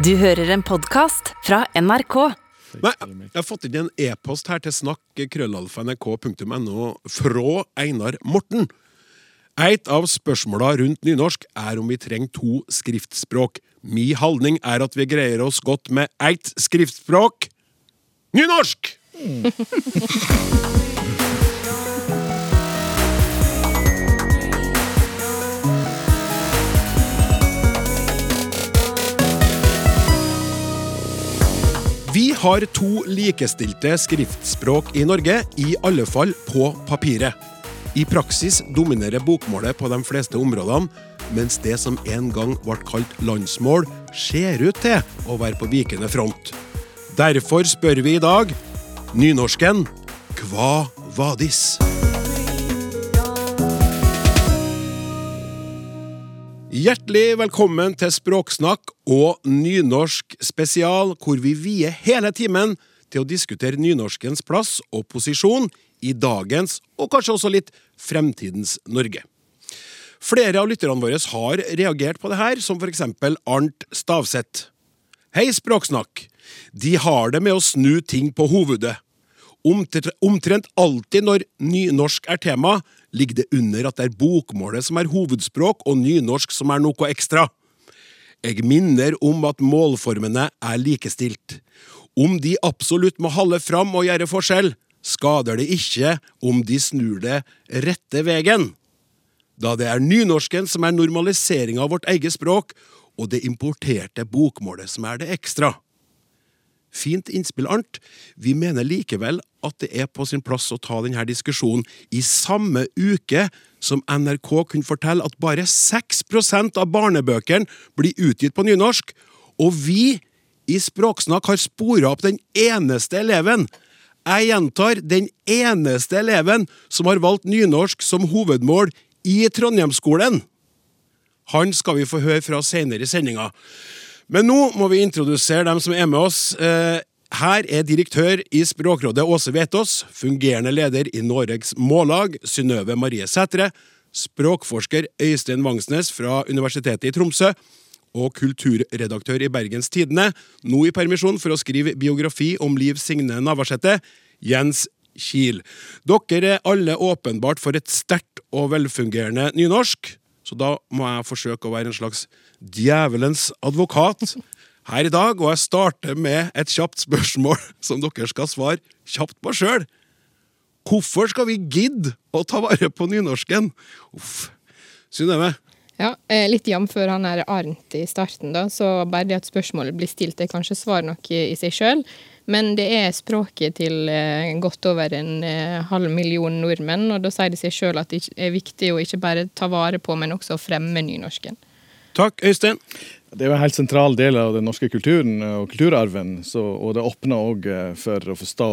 Du hører en podkast fra NRK. Nei, jeg har fått inn en e-post her til snakk.krøllalfa.nrk.no fra Einar Morten. Et av spørsmåla rundt nynorsk er om vi trenger to skriftspråk. Mi holdning er at vi greier oss godt med ett skriftspråk nynorsk! Vi har to likestilte skriftspråk i Norge, i alle fall på papiret. I praksis dominerer bokmålet på de fleste områdene, mens det som en gang ble kalt landsmål, ser ut til å være på vikende front. Derfor spør vi i dag nynorsken hva vadis? Hjertelig velkommen til Språksnakk og nynorsk spesial, hvor vi vier hele timen til å diskutere nynorskens plass og posisjon i dagens, og kanskje også litt fremtidens, Norge. Flere av lytterne våre har reagert på det her, som for eksempel Arnt Stavseth. Hei, Språksnakk! De har det med å snu ting på hovedet. Omtrent alltid når nynorsk er tema, ligger det under at det er bokmålet som er hovedspråk, og nynorsk som er noe ekstra. Jeg minner om at målformene er likestilt. Om de absolutt må holde fram og gjøre forskjell, skader det ikke om de snur det rette veien. Da det er nynorsken som er normalisering av vårt eget språk, og det importerte bokmålet som er det ekstra. Fint innspill, Arnt. Vi mener likevel at det er på sin plass å ta denne diskusjonen i samme uke som NRK kunne fortelle at bare 6% av barnebøkene blir utgitt på nynorsk, og vi i Språksnakk har spora opp den eneste eleven jeg gjentar, den eneste eleven som har valgt nynorsk som hovedmål i Trondheimsskolen. Han skal vi få høre fra senere i sendinga. Men nå må vi introdusere dem som er med oss. Eh, her er direktør i Språkrådet Åse Vetås, fungerende leder i Noregs Mållag Synnøve Marie Sætre, språkforsker Øystein Vangsnes fra Universitetet i Tromsø og kulturredaktør i Bergens Tidende, nå i permisjon for å skrive biografi om Liv Signe Navarsete, Jens Kiel. Dere er alle åpenbart for et sterkt og velfungerende nynorsk, så da må jeg forsøke å være en slags djevelens advokat her i dag, og jeg starter med et kjapt spørsmål som dere skal svare kjapt på sjøl. Hvorfor skal vi gidde å ta vare på nynorsken? Uff. Synnøve? Ja, eh, litt jf. han er Arnt i starten, da, så bare det at spørsmålet blir stilt, er kanskje svar nok i, i seg sjøl. Men det er språket til eh, godt over en eh, halv million nordmenn, og da sier det seg sjøl at det er viktig å ikke bare ta vare på, men også fremme nynorsken. Takk, Øystein. Det er jo en helt sentral del av den norske kulturen og kulturarven, så, og det åpner òg for å forstå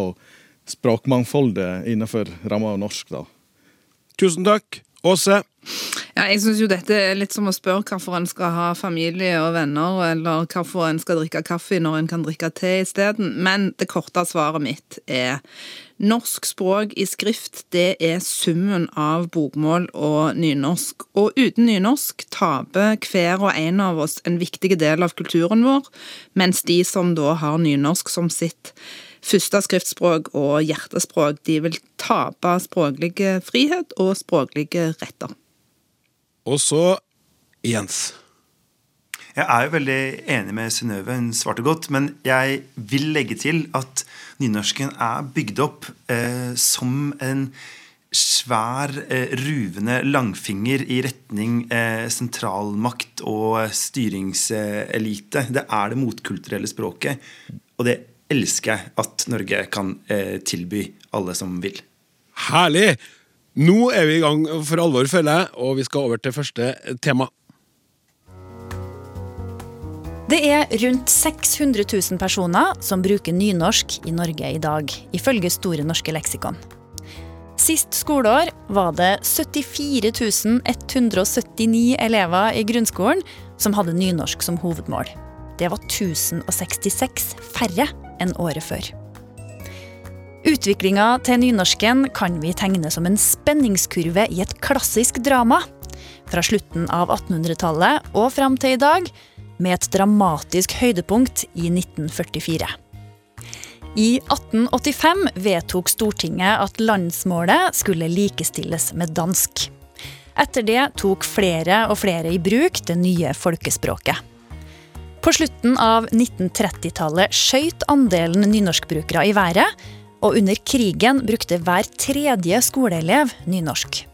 språkmangfoldet innenfor ramma av norsk. da. Tusen takk. Åse? Ja, jeg syns jo dette er litt som å spørre hvorfor en skal ha familie og venner, eller hvorfor en skal drikke kaffe når en kan drikke te isteden. Men det korte svaret mitt er Norsk språk i skrift det er summen av bokmål og nynorsk. Og uten nynorsk taper hver og en av oss en viktig del av kulturen vår, mens de som da har nynorsk som sitt første skriftspråk og hjertespråk, de vil tape språklig frihet og språklige retter. Og så Jens. Jeg er jo veldig enig med Synnøve, hun svarte godt. Men jeg vil legge til at nynorsken er bygd opp eh, som en svær, eh, ruvende langfinger i retning eh, sentralmakt og styringselite. Det er det motkulturelle språket. Og det elsker jeg at Norge kan eh, tilby alle som vil. Herlig! Nå er vi i gang for alvor, føler jeg, og vi skal over til første tema. Det er rundt 600 000 personer som bruker nynorsk i Norge i dag, ifølge Store norske leksikon. Sist skoleår var det 74 179 elever i grunnskolen som hadde nynorsk som hovedmål. Det var 1066 færre enn året før. Utviklinga til nynorsken kan vi tegne som en spenningskurve i et klassisk drama. Fra slutten av 1800-tallet og fram til i dag med et dramatisk høydepunkt i 1944. I 1885 vedtok Stortinget at landsmålet skulle likestilles med dansk. Etter det tok flere og flere i bruk det nye folkespråket. På slutten av 1930-tallet skøyt andelen nynorskbrukere i været, og under krigen brukte hver tredje skoleelev nynorsk.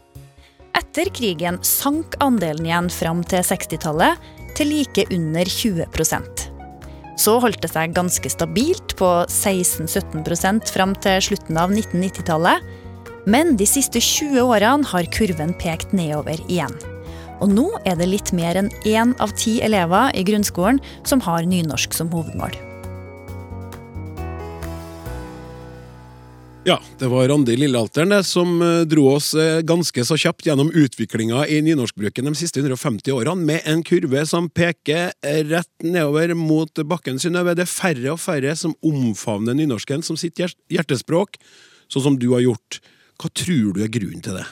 Etter krigen sank andelen igjen fram til 60-tallet, til like under 20% Så holdt det seg ganske stabilt på 16-17% fram til slutten av 1990-tallet. Men de siste 20 årene har kurven pekt nedover igjen. Og nå er det litt mer enn én av ti elever i grunnskolen som har nynorsk som hovedmål. Ja, det var Randi Lillealteren som eh, dro oss eh, ganske så kjapt gjennom utviklinga i nynorskbruken de siste 150 årene, med en kurve som peker rett nedover mot bakken. Synnøve, det er færre og færre som omfavner nynorsken som sitt hjertespråk, sånn som du har gjort. Hva tror du er grunnen til det?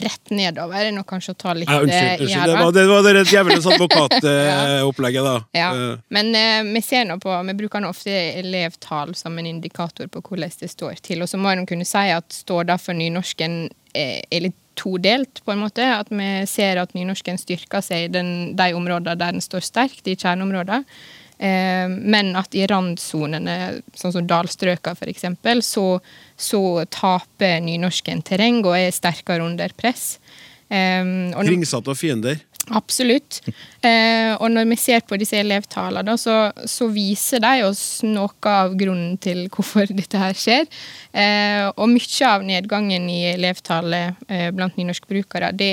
Rett nedover enn å kanskje ta litt ja, unnskyld, eh, unnskyld, det var det, var det djevelens advokatopplegget, da. Ja. Men uh, vi ser nå på Vi bruker nå ofte elevtall som en indikator på hvordan det står til. Og så må en kunne si at står det for nynorsken eh, er litt todelt, på en måte. At vi ser at nynorsken styrker seg i de områdene der den står sterkt, i kjerneområdene. Eh, men at i randsonene, sånn som dalstrøka f.eks., så, så taper nynorsken terreng og er sterkere under press. Um, Kringsatt av fiender? Absolutt. Uh, og når vi ser på disse elevtallene, så, så, viser de oss noe av grunnen til hvorfor dette her skjer. Uh, og mye av nedgangen i elevtallet uh, blant nynorskbrukere, det,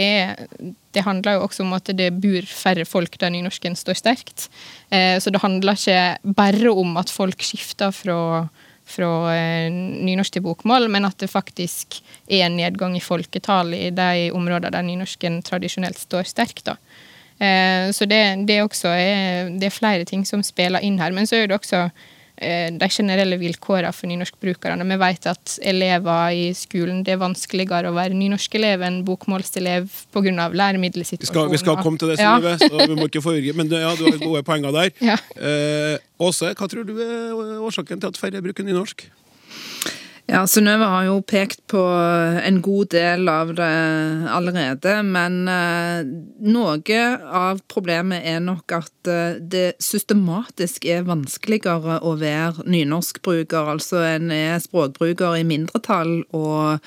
det, handler jo også om at det bor færre folk der nynorsken står sterkt. Så det handler ikke bare om at folk skifter fra fra eh, nynorsk til bokmål, men at det faktisk er en nedgang i folketall i de områdene der nynorsken tradisjonelt står sterkt. da. Eh, så det, det, også er, det er flere ting som spiller inn her. Men så er det også de generelle vilkårene for nynorskbrukerne. Vi vet at elever i skolen det er vanskeligere å være nynorskelev enn bokmålselev pga. læremiddelsituasjonen. Vi skal, vi skal komme til det, Synnøve, ja. så vi må ikke forvirre. Men ja, du har gode poenger der. Ja. Eh, Åse, hva tror du er årsaken til at færre bruker nynorsk? Ja, Synnøve har jo pekt på en god del av det allerede. Men eh, noe av problemet er nok at eh, det systematisk er vanskeligere å være nynorskbruker. Altså en er språkbruker i mindretall, og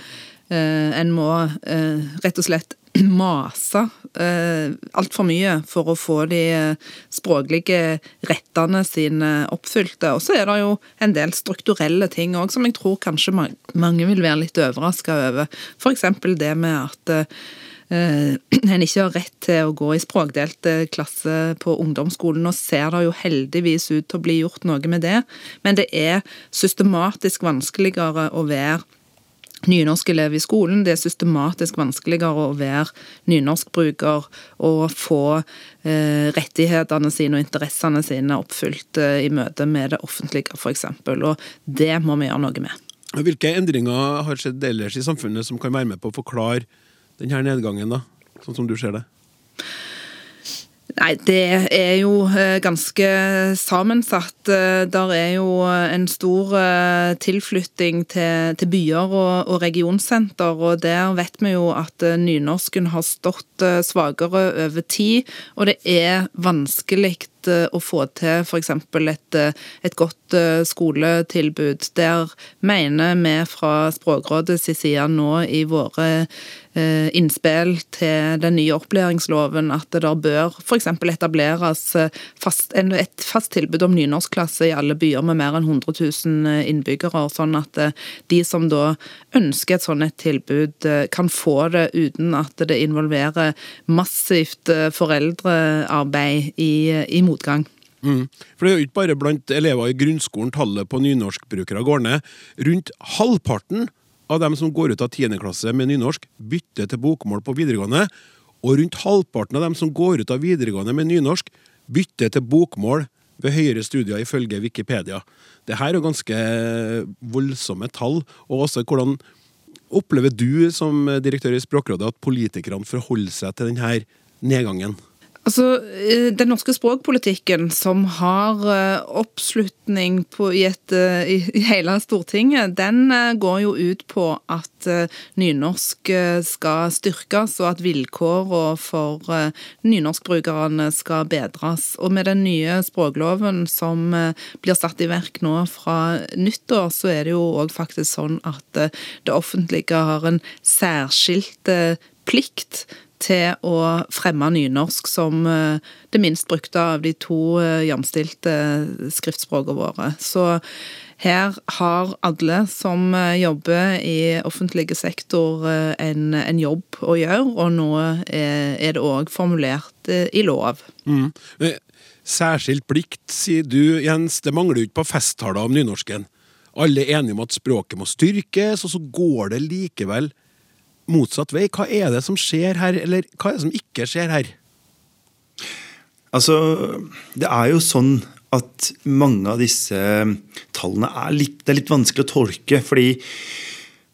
eh, en må rett og slett mase eh, altfor mye for å få de eh, språklige rettene sine oppfylte. Og så er det jo en del strukturelle ting òg som jeg tror kanskje mange vil være litt overraska over. F.eks. det med at eh, en ikke har rett til å gå i språkdelt klasse på ungdomsskolen. Nå ser det jo heldigvis ut til å bli gjort noe med det, men det er systematisk vanskeligere å være nynorskelev i skolen. Det er systematisk vanskeligere å være nynorskbruker og få eh, rettighetene sine og interessene sine oppfylt eh, i møte med det offentlige, f.eks. Og det må vi gjøre noe med. Hvilke endringer har skjedd ellers i samfunnet som kan være med på å forklare denne nedgangen, da, sånn som du ser det? Nei, det er jo eh, ganske sammensatt. Eh, der er jo en stor eh, tilflytting til, til byer og, og, regionsenter, og der vet vi jo at nynorsken har stått svakere over tid. Og det er vanskelig å få til f.eks. Et, et godt skoletilbud. Der mener vi fra Språkrådets side nå i våre Eh, innspill til den nye opplæringsloven at det bør f.eks. etableres eh, fast, et fast tilbud om nynorskklasse i alle byer med mer enn 100 000 eh, innbyggere, sånn at de som da ønsker et sånt et tilbud, kan få det uten at det involverer massivt foreldrearbeid i, i motgang. Mm. For Det er jo ikke bare blant elever i grunnskolen tallet på nynorskbrukere går ned. Rundt halvparten av dem som går ut av 10. klasse med nynorsk, bytter til bokmål på videregående. Og rundt halvparten av dem som går ut av videregående med nynorsk, bytter til bokmål ved høyere studier, ifølge Wikipedia. Det her er ganske voldsomme tall. og også hvordan Opplever du som direktør i Språkrådet at politikerne forholder seg til denne nedgangen? Altså, eh, Den norske språkpolitikken, som har eh, oppslutning på, i, et, eh, i, hele Stortinget, den går jo ut på at nynorsk skal styrkes, og at vilkårene for nynorskbrukerne skal bedres. Og med den nye språkloven som blir satt i verk nå fra nyttår, så er det jo òg faktisk sånn at det offentlige har en særskilt plikt til å fremme nynorsk som eh, det minst brukte av de to eh, jamstilte skriftspråkene våre. Så her har alle som eh, jobber i offentlig sektor en, en, jobb å gjøre, og nå er det òg formulert i lov. Mm. Særskilt plikt, sier du, Jens. Det mangler jo ikke på festtaler om nynorsken. Alle er enige om at språket må styrkes, og så går det likevel motsatt vei. Hva er det som skjer her, eller hva er det som ikke skjer her? Altså, det er jo sånn at mange av disse tallene er litt, det er litt vanskelig å tolke. fordi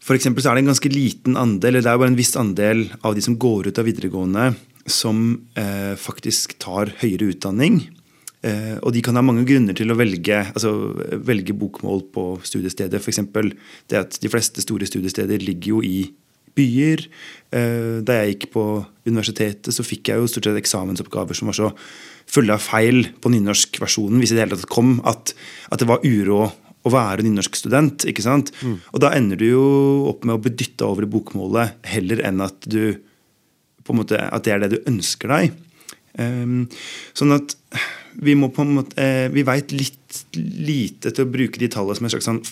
for eksempel så er det en ganske liten andel, eller det er bare en viss andel av de som går ut av videregående, som eh, faktisk tar høyere utdanning. Eh, og de kan ha mange grunner til å velge, altså, velge bokmål på studiestedet. F.eks. det at de fleste store studiesteder ligger jo i byer. Eh, da jeg gikk på universitetet, så fikk jeg jo stort sett eksamensoppgaver som var så fulle av feil på nynorskversjonen, hvis det hele tatt kom, at, at det var uro å være nynorskstudent. ikke sant? Mm. Og da ender du jo opp med å bli dytta over i bokmålet heller enn at du på en måte, at det er det du ønsker deg. Um, sånn at vi må på en måte, uh, vi veit litt lite til å bruke de tallene som en slags sånn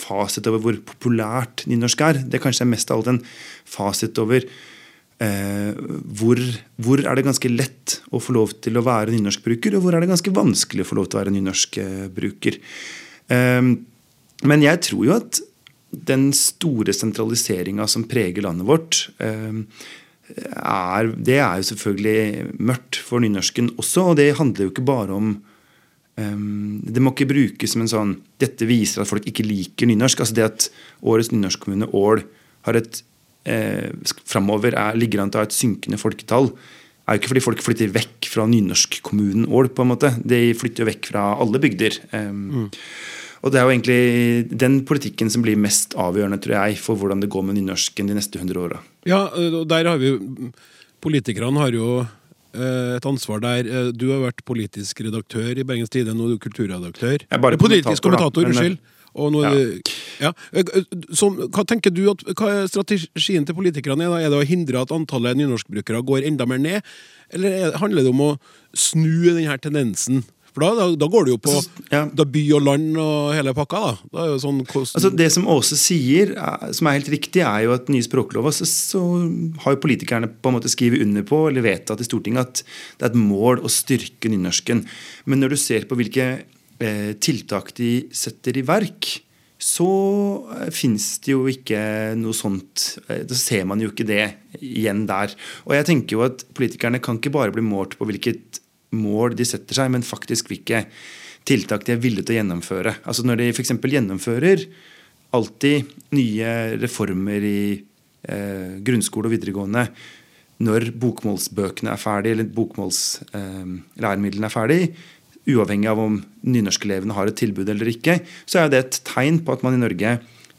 fasit over hvor populært nynorsk er. Det er kanskje mest av alt en fasit over eh, hvor, hvor, er det ganske lett å få lov til å være nynorskbruker, og hvor er det ganske vanskelig å få lov til å være nynorskbruker. Eh, men jeg tror jo at den store sentraliseringa som preger landet vårt, eh, er, det er jo selvfølgelig mørkt for nynorsken også. Og det handler jo ikke bare om Um, det må ikke brukes som en sånn Dette viser at folk ikke liker nynorsk. altså Det at årets nynorskkommune Ål har et eh, framover er, ligger an til å ha et synkende folketall, er jo ikke fordi folk flytter vekk fra nynorskkommunen Ål. på en måte. De flytter jo vekk fra alle bygder. Um, mm. Og det er jo egentlig den politikken som blir mest avgjørende tror jeg, for hvordan det går med nynorsken de neste 100 åra. Ja, og der har vi Politikerne har jo et ansvar der. Eh, du har vært politisk redaktør i Bergens Tidende, nå er du kulturredaktør. Jeg bare politisk kommentator, eh, unnskyld. Og nå, ja. Ja. Så, hva tenker du at hva er strategien til politikerne er? Da? Er det å hindre at antallet nynorskbrukere går enda mer ned, eller er, handler det om å snu denne tendensen? For da, da, da, går det jo på ja. by og land og hele pakka. da. da sånn altså Det som Åse sier, som er helt riktig, er jo at nye språklover så, så, har jo politikerne på en måte skrevet under på eller vedtatt i Stortinget at det er et mål å styrke nynorsken. Men når du ser på hvilke eh, tiltak de setter i verk, så eh, fins det jo ikke noe sånt. Eh, da ser man jo ikke det igjen der. Og jeg tenker jo at politikerne kan ikke bare bli målt på hvilket mål de setter seg, men faktisk hvilke tiltak de er villige til å gjennomføre. Altså Når de f.eks. gjennomfører alltid nye reformer i eh, grunnskole og videregående når bokmålsbøkene er ferdig, eller bokmålslæremidlene eh, er ferdig, uavhengig av om nynorskelevene har et tilbud eller ikke, så er det et tegn på at man i Norge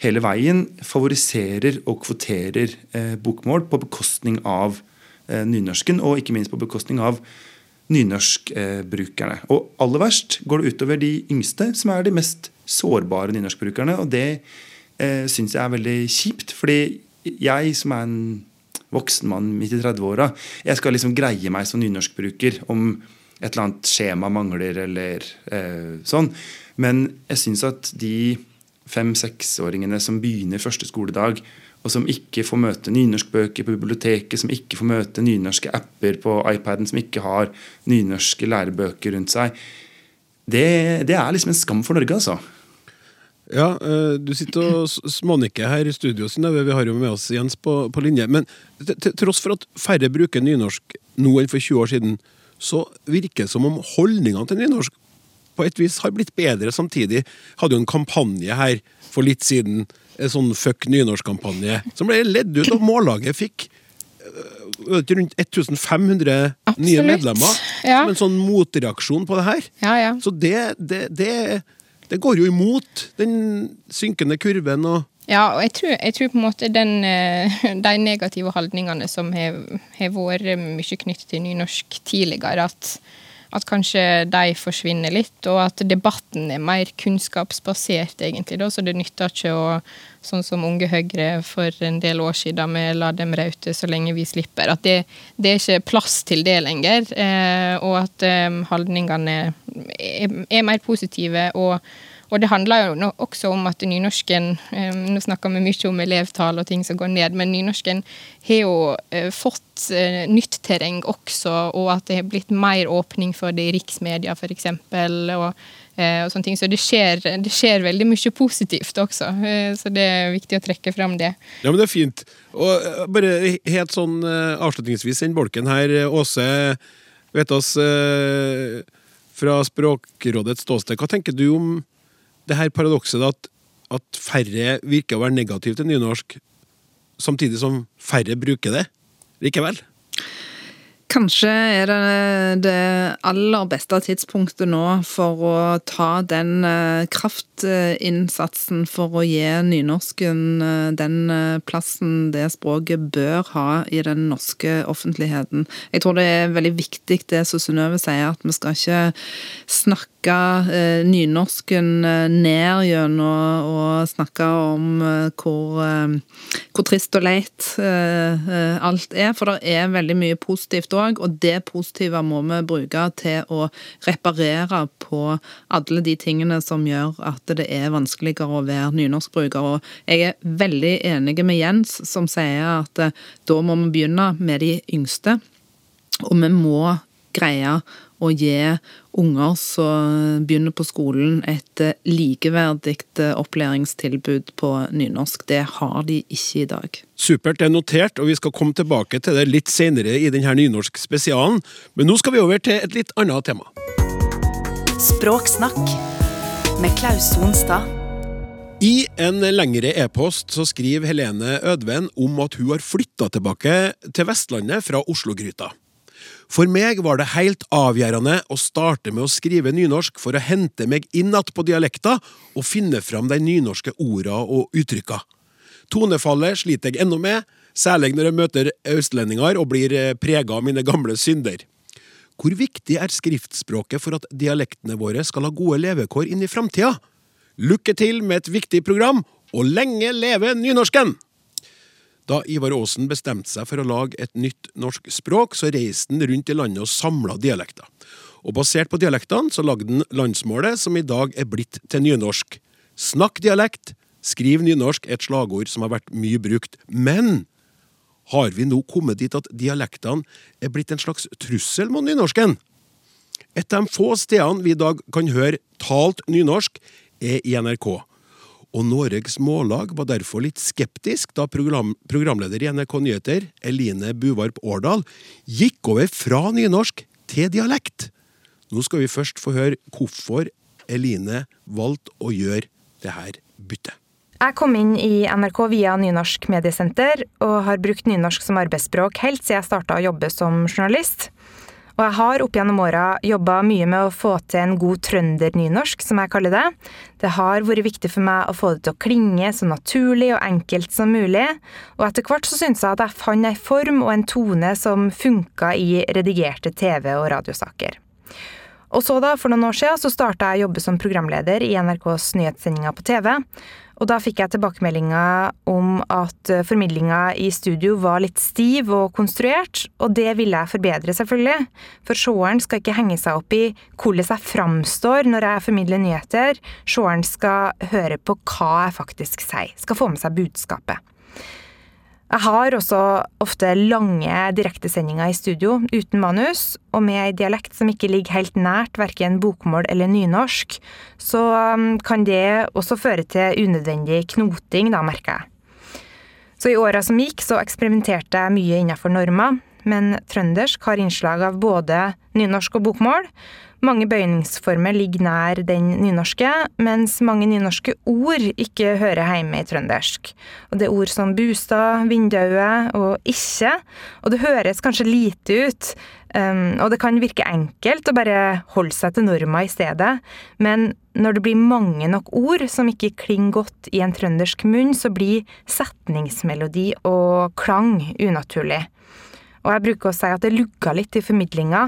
hele veien favoriserer og kvoterer eh, bokmål på bekostning av eh, nynorsken, og ikke minst på bekostning av nynorskbrukerne. Og aller verst går det utover de yngste, som er de mest sårbare nynorskbrukerne. Og det eh, syns jeg er veldig kjipt, fordi jeg som er en voksen mann midt i 30-åra, jeg skal liksom greie meg som nynorskbruker om et eller annet skjema mangler eller eh, sånn. Men jeg syns at de fem-seksåringene som begynner første skoledag, og som ikke får møte nynorskbøker på biblioteket, som ikke får møte nynorske apper på iPaden, som ikke har nynorske lærebøker rundt seg. Det, det er liksom en skam for Norge, altså. Ja, eh, du sitter og smånikker her i studio, vi har jo med oss Jens på, på linje. Men til tross for at færre bruker nynorsk nå enn for 20 år siden, så virker det som om holdningene til nynorsk på et vis har blitt bedre samtidig. Hadde jo en kampanje her for litt siden en sånn fuck nynorsk-kampanje som ble ledd ut, og Mållaget fikk øh, rundt 1500 nye medlemmer. Ja. Som en sånn motreaksjon på det her. Ja, ja. Så det, det, det, det går jo imot den synkende kurven og Ja, og jeg tror, jeg tror på en måte den, eh, de negative holdningene som har har vært mye knyttet til nynorsk tidligere, at, at kanskje de forsvinner litt, og at debatten er mer kunnskapsbasert, egentlig. Da, så det nytter ikke å Sånn som Unge Høyre for en del år siden med 'La dem raute så lenge vi slipper'. At det, det er ikke plass til det lenger, eh, og at eh, holdningene er, er mer positive. og og det handler jo også om at nynorsken eh, Nå snakker vi mye om elevtall og ting som går ned, men nynorsken har jo eh, fått eh, nytt terreng også, og at det har blitt mer åpning for det i riksmedia f.eks. Og, og sånne ting. Så det skjer, det skjer veldig mye positivt også, så det er viktig å trekke fram det. Ja, men det er fint. Og bare helt sånn avslutningsvis den bolken her, Åse Vetås eh, fra Språkrådets ståsted. Hva tenker du om det her paradokset at, at færre virker å være negative til nynorsk, samtidig som færre bruker det likevel? Kanskje er det det aller beste tidspunktet nå for å ta den eh, kraftinnsatsen for å gi nynorsken eh, den eh, plassen det språket bør ha i den norske offentligheten. Jeg tror det er veldig viktig det som Synnøve sier, at vi skal ikke snakke eh, nynorsken eh, ned gjennom å snakke om eh, hvor, hvor trist og leit alt er. For det er veldig mye positivt òg, og det positive må vi bruke til å reparere på alle de tingene som gjør at det er vanskeligere å være nynorskbruker. Og jeg er veldig enig med Jens, som sier at da må vi begynne med de yngste. Og vi må greie å gi unger som begynner på skolen, et eh, likeverdig eh, opplæringstilbud på nynorsk. Det har de ikke i dag. Supert, det er notert, og vi skal komme tilbake til det litt senere i denne nynorsk spesialen. Men nå skal vi over til et litt annet tema. Språksnakk med Klaus Sonstad. I en lengre e-post så skriver Helene Ødven om at hun har flytta tilbake til Vestlandet fra Oslo-gryta. For meg var det helt avgjørende å starte med å skrive nynorsk for å hente meg inn igjen på dialekta og finne fram de nynorske orda og uttrykka. Tonefallet sliter jeg ennå med, særlig når jeg møter østlendinger og blir prega av mine gamle synder. Hvor viktig er skriftspråket for at dialektene våre skal ha gode levekår inn i framtida? Lykke til med et viktig program, og lenge leve nynorsken! Da Ivar Aasen bestemte seg for å lage et nytt norsk språk, så reiste han rundt i landet og samla dialekter. Og basert på dialektene så lagde han landsmålet, som i dag er blitt til nynorsk. Snakk dialekt, skriv nynorsk er et slagord som har vært mye brukt. Men har vi nå kommet dit at dialektene er blitt en slags trussel mot nynorsken? Et av de få stedene vi i dag kan høre talt nynorsk, er i NRK. Og Noregs Mållag var derfor litt skeptisk da program, programleder i NRK Nyheter, Eline Buvarp Årdal, gikk over fra nynorsk til dialekt. Nå skal vi først få høre hvorfor Eline valgte å gjøre det her byttet. Jeg kom inn i NRK via Nynorsk mediesenter, og har brukt nynorsk som arbeidsspråk helt siden jeg starta å jobbe som journalist. Og jeg har opp gjennom åra jobba mye med å få til en god trøndernynorsk, som jeg kaller det. Det har vært viktig for meg å få det til å klinge så naturlig og enkelt som mulig, og etter hvert så syntes jeg at jeg fant ei form og en tone som funka i redigerte TV- og radiosaker. Og så da, for noen år siden, så starta jeg å jobbe som programleder i NRKs nyhetssendinger på TV. Og da fikk jeg tilbakemeldinga om at formidlinga i studio var litt stiv og konstruert, og det ville jeg forbedre, selvfølgelig. For seeren skal ikke henge seg opp i hvordan jeg framstår når jeg formidler nyheter. Seeren skal høre på hva jeg faktisk sier, skal få med seg budskapet. Jeg har også ofte lange direktesendinger i studio uten manus, og med ei dialekt som ikke ligger helt nært verken bokmål eller nynorsk, så kan det også føre til unødvendig knoting, da, merker jeg. Så i åra som gikk, så eksperimenterte jeg mye innenfor normer, men trøndersk har innslag av både nynorsk og bokmål. Mange bøyningsformer ligger nær den nynorske, mens mange nynorske ord ikke hører hjemme i trøndersk. Og det er ord som bostad, vindaue og ikke, og det høres kanskje lite ut. Um, og det kan virke enkelt å bare holde seg til norma i stedet, men når det blir mange nok ord som ikke klinger godt i en trøndersk munn, så blir setningsmelodi og klang unaturlig. Og jeg bruker å si at det lugger litt i formidlinga.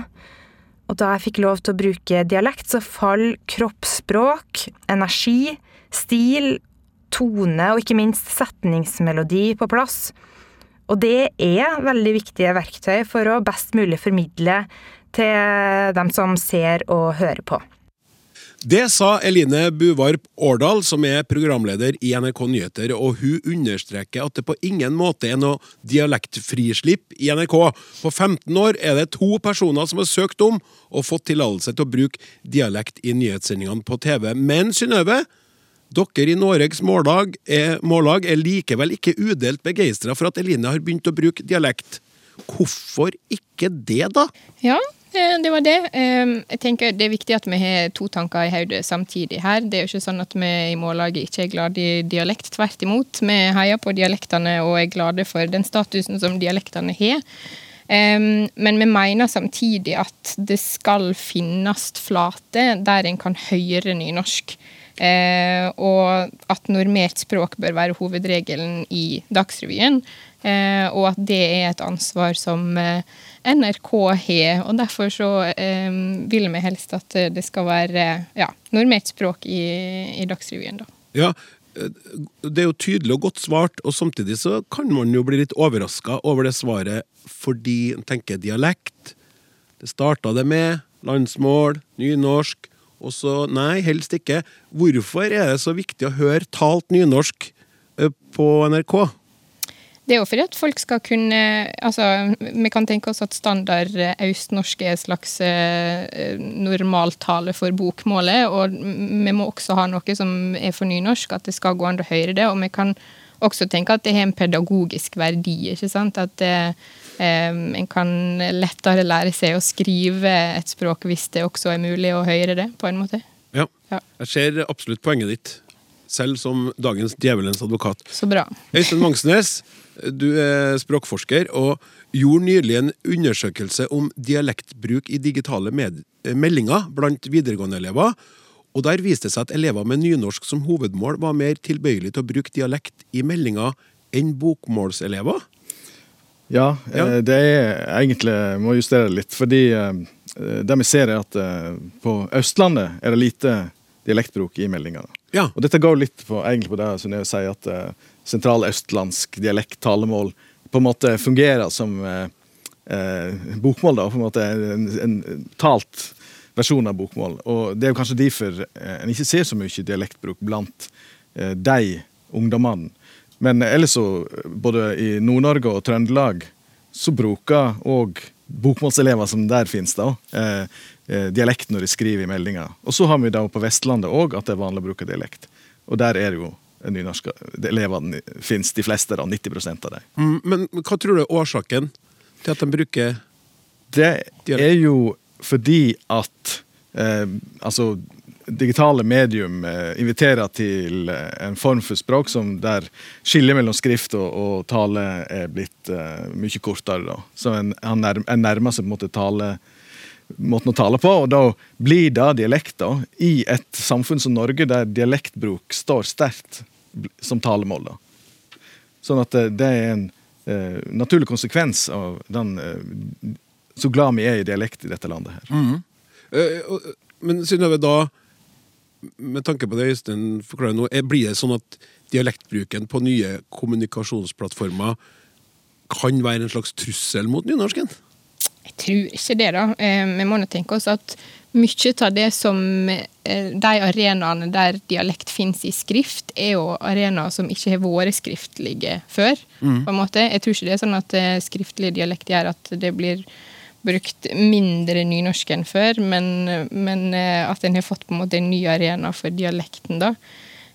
Og da jeg fikk lov til å bruke dialekt, så fall kroppsspråk, energi, stil, tone og ikke minst setningsmelodi på plass. Og det er veldig viktige verktøy for å best mulig formidle til dem som ser og hører på. Det sa Eline Buvarp Årdal, som er programleder i NRK Nyheter, og hun understreker at det på ingen måte er noe dialektfrislipp i NRK. På 15 år er det to personer som har søkt om og fått tillatelse til å bruke dialekt i nyhetssendingene på TV. Men Synnøve, dere i Noregs mållag er, mållag er likevel ikke udelt begeistra for at Eline har begynt å bruke dialekt. Hvorfor ikke det, da? Ja, det var det. Jeg tenker Det er viktig at vi har to tanker i hodet samtidig her. Det er jo ikke sånn at vi i Mållaget ikke er glad i dialekt. Tvert imot. Vi heier på dialektene og er glade for den statusen som dialektene har. Men vi mener samtidig at det skal finnes flater der en kan høre nynorsk. Eh, og at normert språk bør være hovedregelen i Dagsrevyen. Eh, og at det er et ansvar som NRK har. Og derfor så eh, vil vi helst at det skal være ja, normert språk i, i Dagsrevyen, da. Ja, eh, det er jo tydelig og godt svart, og samtidig så kan man jo bli litt overraska over det svaret fordi en tenker dialekt. Det starta det med landsmål, nynorsk, og så nei, helst ikke. Hvorfor er det så viktig å høre talt nynorsk eh, på NRK? Det er jo fordi at folk skal kunne Altså, vi kan tenke oss at standard østnorsk er en slags eh, normaltale for bokmålet, og vi må også ha noe som er for nynorsk, at det skal gå an å høre det. Og vi kan også tenke at det har en pedagogisk verdi, ikke sant. At eh, en kan lettere lære seg å skrive et språk hvis det også er mulig å høre det, på en måte. Ja, ja. jeg ser absolutt poenget ditt selv som dagens djevelens advokat. Så bra. Øystein Mangsnes, du er språkforsker og gjorde nylig en undersøkelse om dialektbruk i digitale meldinger blant videregående-elever. Og Der viste det seg at elever med nynorsk som hovedmål var mer tilbøyelige til å bruke dialekt i meldinger enn bokmålselever. Ja, ja. Eh, det er egentlig må justere litt. Fordi eh, det vi ser, er at eh, på Østlandet er det lite dialektbruk i meldingene. Ja. Og dette går litt på, egentlig på det jeg sier at sentraløstlandsk dialekt, talemål, på en måte fungerer som uh, uh, bokmål. da, på en måte en, en, talt versjon av bokmål. Og Det er jo kanskje derfor en ikke ser så mye dialektbruk blant de ungdommene. Men ellers så, både i Nord-Norge og Trøndelag, så bruker òg bokmålselever som der finnes, da, Eh, dialekt når de skriver i meldinga. Og så har vi da på Vestlandet òg at det er vanlig å bruke dialekt. Og der er det jo nynorske elevene finnes de fleste, da, 90% av dem. Mm, men hva tror du er årsaken til at de bruker Det er jo fordi at eh, altså digitale medium eh, inviterer til eh, en form for språk som der skillet mellom skrift og, og tale er blitt eh, mye kortere. Da. Så en, en, nærmer seg på en måte tale måten å tale på, og da blir det dialekter i et samfunn som Norge, der dialektbruk står sterkt som talemål. da. Sånn at det, det er en eh, naturlig konsekvens av den eh, så glad vi er i dialekt i dette landet her. Mm. Uh, men Synnøve, da, med tanke på det Øystein forklarer nå, blir det sånn at dialektbruken på nye kommunikasjonsplattformer kan være en slags trussel mot nynorsken? Jeg tror ikke det, da. Eh, vi må nå tenke oss at mye av det som eh, De arenaene der dialekt finnes i skrift, er jo arenaer som ikke har vært skriftlige før. Mm. på en måte. Jeg tror ikke det er sånn at eh, skriftlig dialekt gjør at det blir brukt mindre nynorsk enn før, men, men at en har fått på en måte en ny arena for dialekten, da.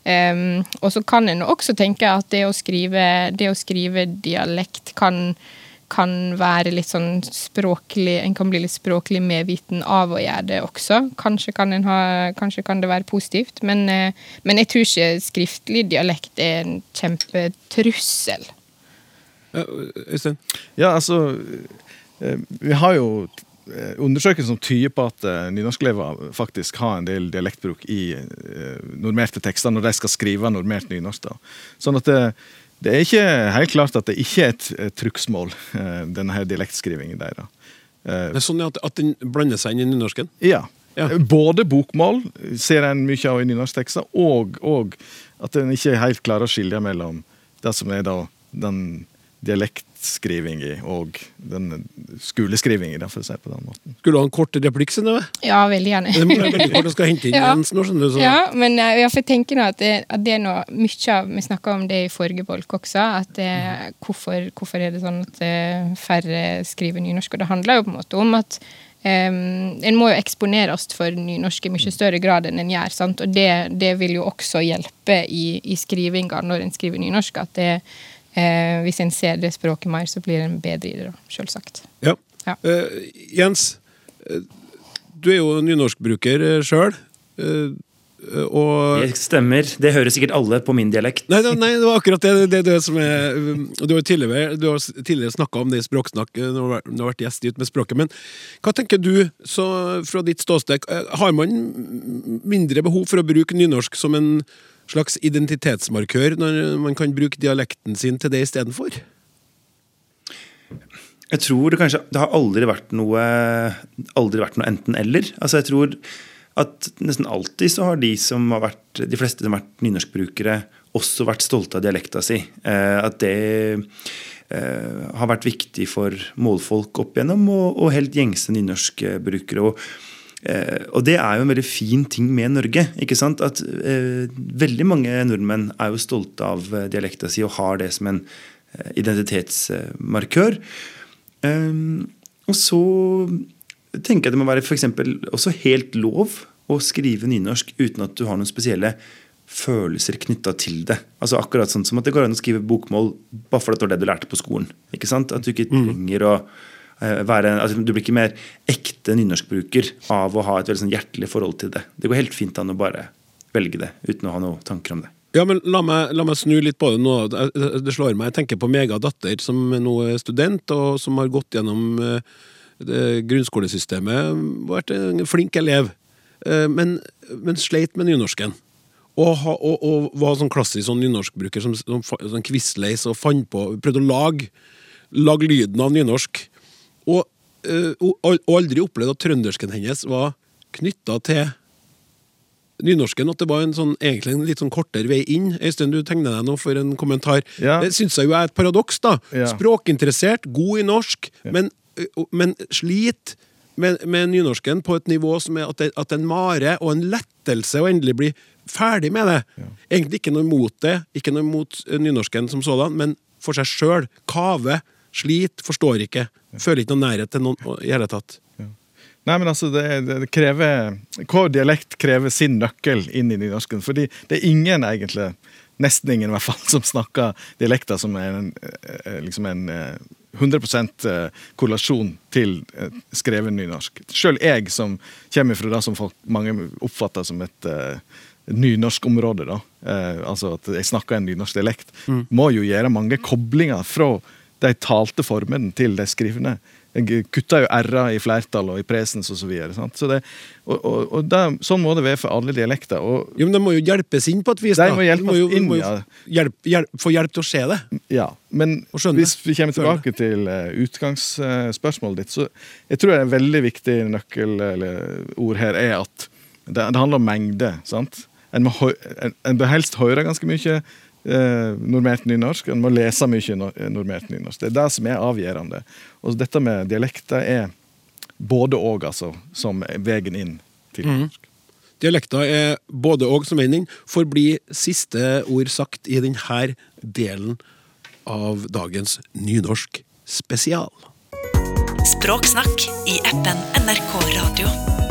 Um, og så kan en også tenke at det å skrive, det å skrive dialekt kan kan være litt sånn språklig En kan bli litt språklig medviten av å gjøre det også. Kanskje kan, ha, kanskje kan det være positivt, men, eh, men, jeg tror ikke skriftlig dialekt er en kjempetrussel. Øystein? Ja, altså eh, Vi har jo eh, undersøkelser som tyder på at nynorskelever faktisk har en del dialektbruk i normerte tekster når de skal skrive normert nynorsk. Da. Sånn at det, det er ikke helt klart at det ikke er et, trugsmål, eh, denne her dialektskrivingen deres. Det er sånn at, at den blander seg inn i nynorsken? Ja. ja. Både bokmål ser en mye av i nynorsktekster, og, og at en ikke helt klarer å skilje mellom det som er da den dialektskrivinga og den skoleskrivinga, for å si på den måten. Skulle du ha en kort replikk, Synnøve? Ja, veldig gjerne. Det må være veldig kort, du skal hente inn ja. Jens nå, skjønner du. Så. Ja, men eh, jeg, jeg tenker nå at det, at det er noe mye av Vi snakka om det i forrige bolk også, at det, hvorfor, hvorfor, er det sånn at eh, færre skriver nynorsk? Og det handler jo på en måte om at Um, en må jo eksponeres for nynorsk i mye større grad enn en gjør. Sant? Og det, det, vil jo også hjelpe i, i skrivinga når en skriver nynorsk. At det, Eh, hvis en ser det språket mer, så blir en bedre i det, selvsagt. Ja. ja. Uh, Jens, uh, du er jo nynorskbruker sjøl. Uh, og Det stemmer. Det hører sikkert alle på min dialekt. Nei, nei det var akkurat det, det, det som er Du har tidligere, du har tidligere snakka om det i Språksnakk når du har vært gjest ut med språket. Men hva tenker du så, fra ditt ståsted? Har man mindre behov for å bruke nynorsk som en slags identitetsmarkør når man kan bruke dialekten sin til det istedenfor? Jeg tror det kanskje Det har aldri vært noe Aldri vært noe enten-eller. Altså jeg tror at nesten alltid så har de som har vært de fleste som har vært nynorskbrukere, også vært stolte av dialekta si. Eh, at det eh, har vært viktig for målfolk opp igjennom, og, helt gjengse nynorskbrukere. Og Eh, og det er jo en veldig fin ting med Norge. ikke sant? At eh, Veldig mange nordmenn er jo stolte av eh, dialekta si og har det som en eh, identitetsmarkør. Um, og så tenker jeg det må være for også helt lov å skrive nynorsk uten at du har noen spesielle følelser knytta til det. Altså Akkurat sånn som at det går an å skrive bokmål bare fordi det var det du lærte på skolen. ikke sant? At du ikke mm. trenger å Eh, være, altså, Du blir ikke mer ekte nynorskbruker av å ha et veldig sånn hjertelig forhold til det. Det går helt fint an å bare velge det uten å ha noen tanker om det. Ja, men la meg, la meg, snu litt på det nå. Det slår meg. Jeg tenker på Mega datter, som nå er student, og som har gått gjennom eh, grunnskolesystemet. Vært en flink elev. Eh, men, men sleit med nynorsken. Og, og, og, var sånn klassisk sånn nynorskbruker som, som, som kvissleis og fant på Prøvde å lage, lage lyden av nynorsk. Og, uh, og aldri opplevd at trøndersken hennes var knytta til nynorsken. At det var en sånn, egentlig en litt sånn kortere vei inn. Øystein, du tegner deg nå for en kommentar. Ja. Det syns jeg jo er et paradoks. da. Ja. Språkinteressert, god i norsk, ja. men, men sliter med, med, nynorsken på et nivå som er at, det, at en mare og en lettelse å endelig bli ferdig med det. Egentlig ikke noe mot det, ikke noe mot nynorsken som sådan, men for seg sjøl. Kave Sliter, forstår ikke. Føler ikke noen nærhet til noen i hele tatt. Nei, men altså, det, det, krever Hver dialekt krever sin nøkkel inn i nynorsken. Fordi det er ingen, egentlig, nesten ingen i hvert fall, som snakker dialekter som er en, eh, liksom en 100 eh, eh, korrelasjon til skreven nynorsk. Sjøl jeg, som kommer fra det som folk, mange oppfatter som et nynorskområde, da, altså at jeg snakker en nynorsk dialekt, mm. må jo gjøre mange koblinger fra de talte formene til de skrivende. De kutta jo r-er i flertall og i presens osv. Så videre, så det, og, og, og det, sånn må det være for alle dialekter. Og, jo, men De må jo hjelpes inn på et vis. De må hjelpes må jo, inn, må ja. hjelp, hjelp, få hjelp til å se det. Ja, Men hvis vi kommer tilbake til uh, utgangsspørsmålet ditt, så jeg tror en veldig viktig nøkkelord her er at det, det handler om mengde. sant? En, må, en, en bør helst høre ganske mye eh, normert nynorsk. En må lese mye normert nynorsk. Det er det som er avgjørende. Og dette med dialekter er både og, altså, som veien inn til norsk. nynorsk. Mm. Dialekter er både og som veien inn. Får bli siste ord sagt i denne delen av dagens nynorsk spesial. Språksnakk i appen NRK Radio.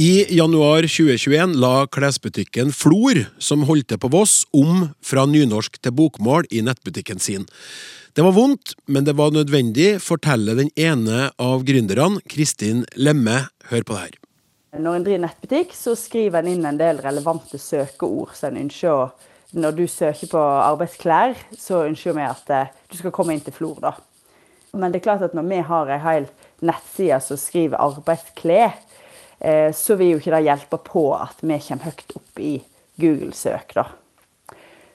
I januar 2021 la klesbutikken Flor, som holdt til på Voss, om fra nynorsk til bokmål i nettbutikken sin. Det var vondt, men det var nødvendig, forteller den ene av gründerne, Kristin Lemme. Hør på det her. Når en driver nettbutikk, så skriver en inn en del relevante søkeord som en ønsker Når du søker på arbeidsklær, så ønsker vi at eh, du skal komme inn til Flor, da. Men det er klart at når vi har ei hel nettside som skriver 'arbeidsklær', så vil jo ikke det hjelpe på at vi kommer høyt opp i Google-søk, da.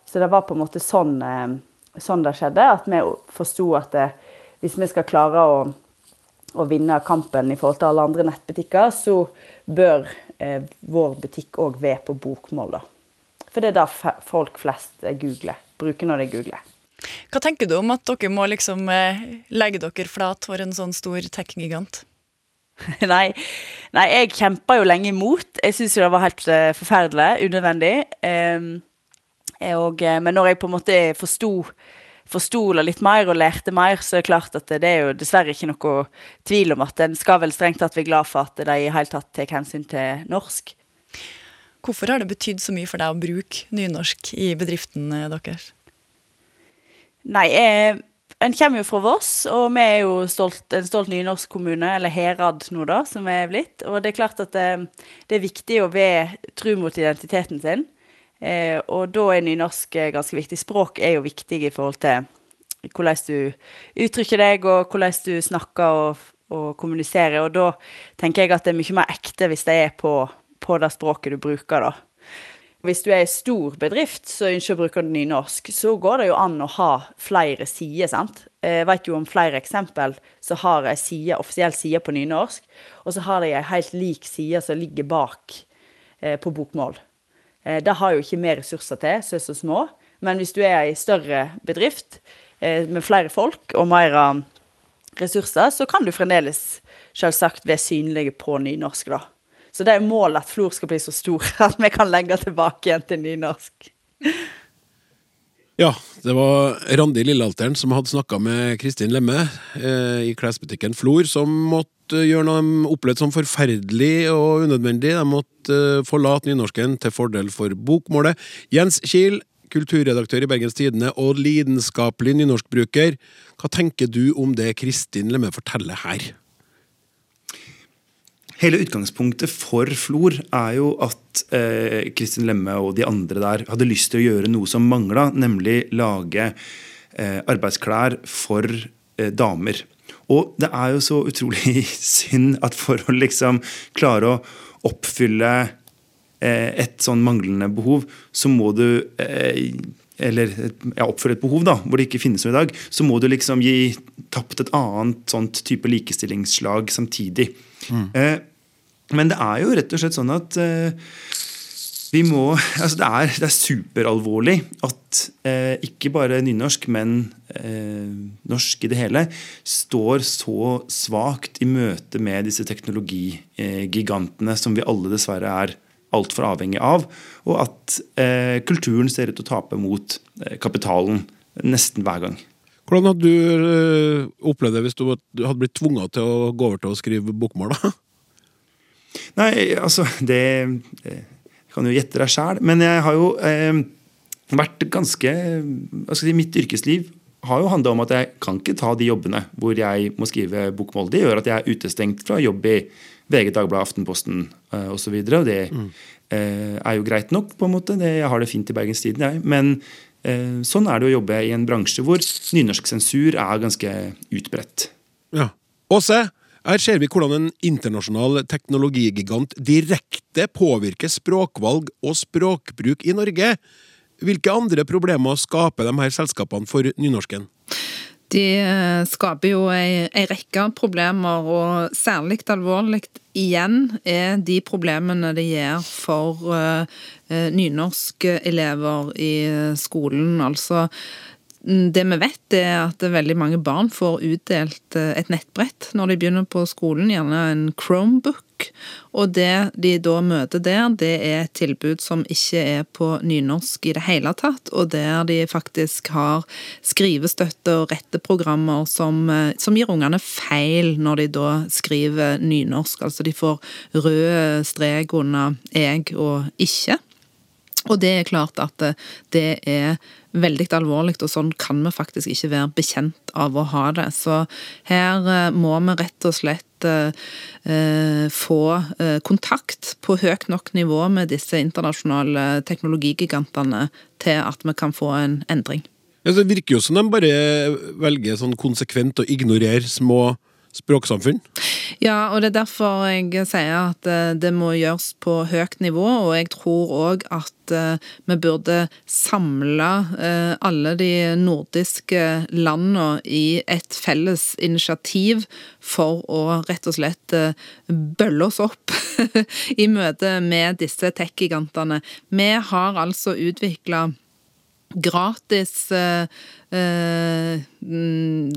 Så det var på en måte sånn, eh, sånn det skjedde, at vi forsto at hvis vi skal klare å, å vinne kampen i forhold til alle andre nettbutikker, så bør eh, vår butikk òg være på bokmål. da. For det er det folk flest googler, bruker når de googler. Hva tenker du om at dere må liksom eh, legge dere flat for en sånn stor tech-gigant? nei, nei, jeg kjempa jo lenge imot. Jeg syns jo det var helt uh, forferdelig. Unødvendig. Um, og, men når jeg på en måte forsto forsto litt mer og lærte mer, så er det klart at det er jo dessverre ikke noe tvil om at en skal vel strengt tatt være glad for at de i hele tatt tar hensyn til norsk. Hvorfor har det betydd så mye for deg å bruke nynorsk i bedriften eh, deres? Nei, eh, en kommer jo fra Voss, og vi er jo stolt, en stolt nynorsk kommune, eller Herad nå, da, som vi er blitt. Og det er klart at det, eh, det er viktig å være tru mot identiteten sin. Eh, og da er nynorsk eh, ganske viktig. Språk er jo viktig i forhold til hvordan du uttrykker deg, og hvordan du snakker og, og kommuniserer. Og da tenker jeg at det er mye mer ekte hvis det er på, på det språket du bruker, da. Hvis du er en stor bedrift som ønsker å bruke nynorsk, så går det jo an å ha flere sider. sant? Jeg vet jo om flere eksempel som har en side, offisiell side på nynorsk, og så har de en helt lik side som ligger bak eh, på bokmål. Eh, det har jo ikke mer ressurser til, så er så små. Men hvis du er ei større bedrift eh, med flere folk og mer um, ressurser, så kan du fremdeles selvsagt være synlige på nynorsk, da. Så det er målet at Flor skal bli så stor at vi kan legge tilbake igjen til nynorsk. Ja, det var Randi Lillealteren som hadde snakka med Kristin Lemme eh, i klesbutikken Flor, som måtte gjøre noe de opplevde som forferdelig og unødvendig. De måtte eh, forlate nynorsken til fordel for bokmålet. Jens Kiel, kulturredaktør i Bergens Tidende og lidenskapelig nynorskbruker. Hva tenker du om det Kristin Lemme forteller her? Hele utgangspunktet for Flor er jo at eh, Kristin Lemme og de andre der hadde lyst til å gjøre noe som mangla, nemlig lage eh, arbeidsklær for eh, damer. Og det er jo så utrolig synd at for å liksom klare å oppfylle eh, et sånn manglende behov, så må du eh, eller ja, oppfylle et behov da, hvor det ikke finnes noe i dag, så må du liksom gi tapt et annet sånt type likestillingsslag samtidig. Eh, men det er jo rett og slett sånn at eh, vi må altså det, er, er superalvorlig at eh, ikke bare nynorsk, men eh, norsk i det hele står så svakt i møte med disse teknologigigantene som vi alle dessverre er altfor avhengig av, og at eh, kulturen ser ut til å tape mot eh, kapitalen nesten hver gang. Hvordan hadde du eh, opplevd det hvis du hadde blitt tvunget til å gå over til å skrive bokmål? da? Nei, altså Det jeg kan jo gjette deg sjæl. Men jeg har jo eh, vært ganske hva skal jeg si, Mitt yrkesliv har jo handla om at jeg kan ikke ta de jobbene hvor jeg må skrive bokmål. Det gjør at jeg er utestengt fra jobb i VG, Dagbladet, Aftenposten eh, osv. Og, så og det mm. eh, er jo greit nok, på en måte. Det, jeg har det fint i Bergens Tidende, jeg. Men eh, sånn er det å jobbe i en bransje hvor nynorsk sensur er ganske utbredt. Ja. Og se! her ser vi hvordan en internasjonal teknologigigant direkte påvirker språkvalg og språkbruk i Norge. Hvilke andre problemer skaper de her selskapene for nynorsken? De eh, skaper jo ei rekke problemer, og særlig alvorlig igjen er de problemene det gjør for uh, nynorskelever i skolen. Altså det vi vet, er at veldig mange barn får utdelt eh, et nettbrett når de begynner på skolen, gjerne en Chromebook. Og det de da møter der, det er et tilbud som ikke er på nynorsk i det hele tatt, og der de faktisk har skrivestøtte og retteprogrammer som, eh, som gir ungene feil når de da skriver nynorsk. Altså de får rød strek under 'eg' og 'ikke'. Og det er klart at det er veldig alvorlig, og sånn kan vi faktisk ikke være bekjent av å ha det. Så her eh, må vi rett og slett eh, få eh, kontakt på høyt nok nivå med disse internasjonale teknologigigantene til at vi kan få en endring. Ja, det virker jo som de bare velger sånn konsekvent å ignorere små språksamfunn? Ja, og det er derfor jeg sier at eh, det må gjøres på høyt nivå. Og jeg tror òg at eh, vi burde samle eh, alle de nordiske landene i et felles initiativ for å rett og slett bølle oss opp i møte med disse tech-gigantene. Vi har altså utvikla gratis eh, eh,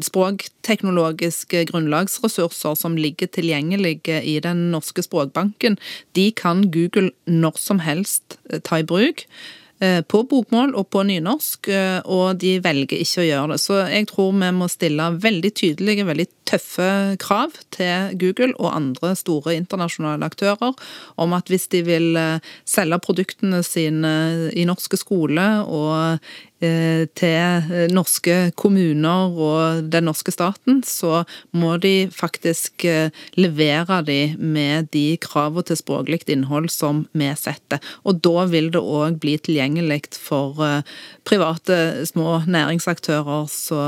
språkteknologiske grunnlagsressurser som ligger tilgjengelige i den norske språkbanken, de kan Google når som helst eh, ta i bruk. Eh, på bokmål og på nynorsk, eh, og de velger ikke å gjøre det. Så jeg tror vi må stille veldig tydelige, veldig tøffe krav til Google og andre store internasjonale aktører om at hvis de vil eh, selge produktene sine i norske skole og til norske kommuner og den norske staten, så må de faktisk eh, levere de med de kravene til språklig innhold som vi setter. Og da vil det òg bli tilgjengelig for eh, private små næringsaktører, så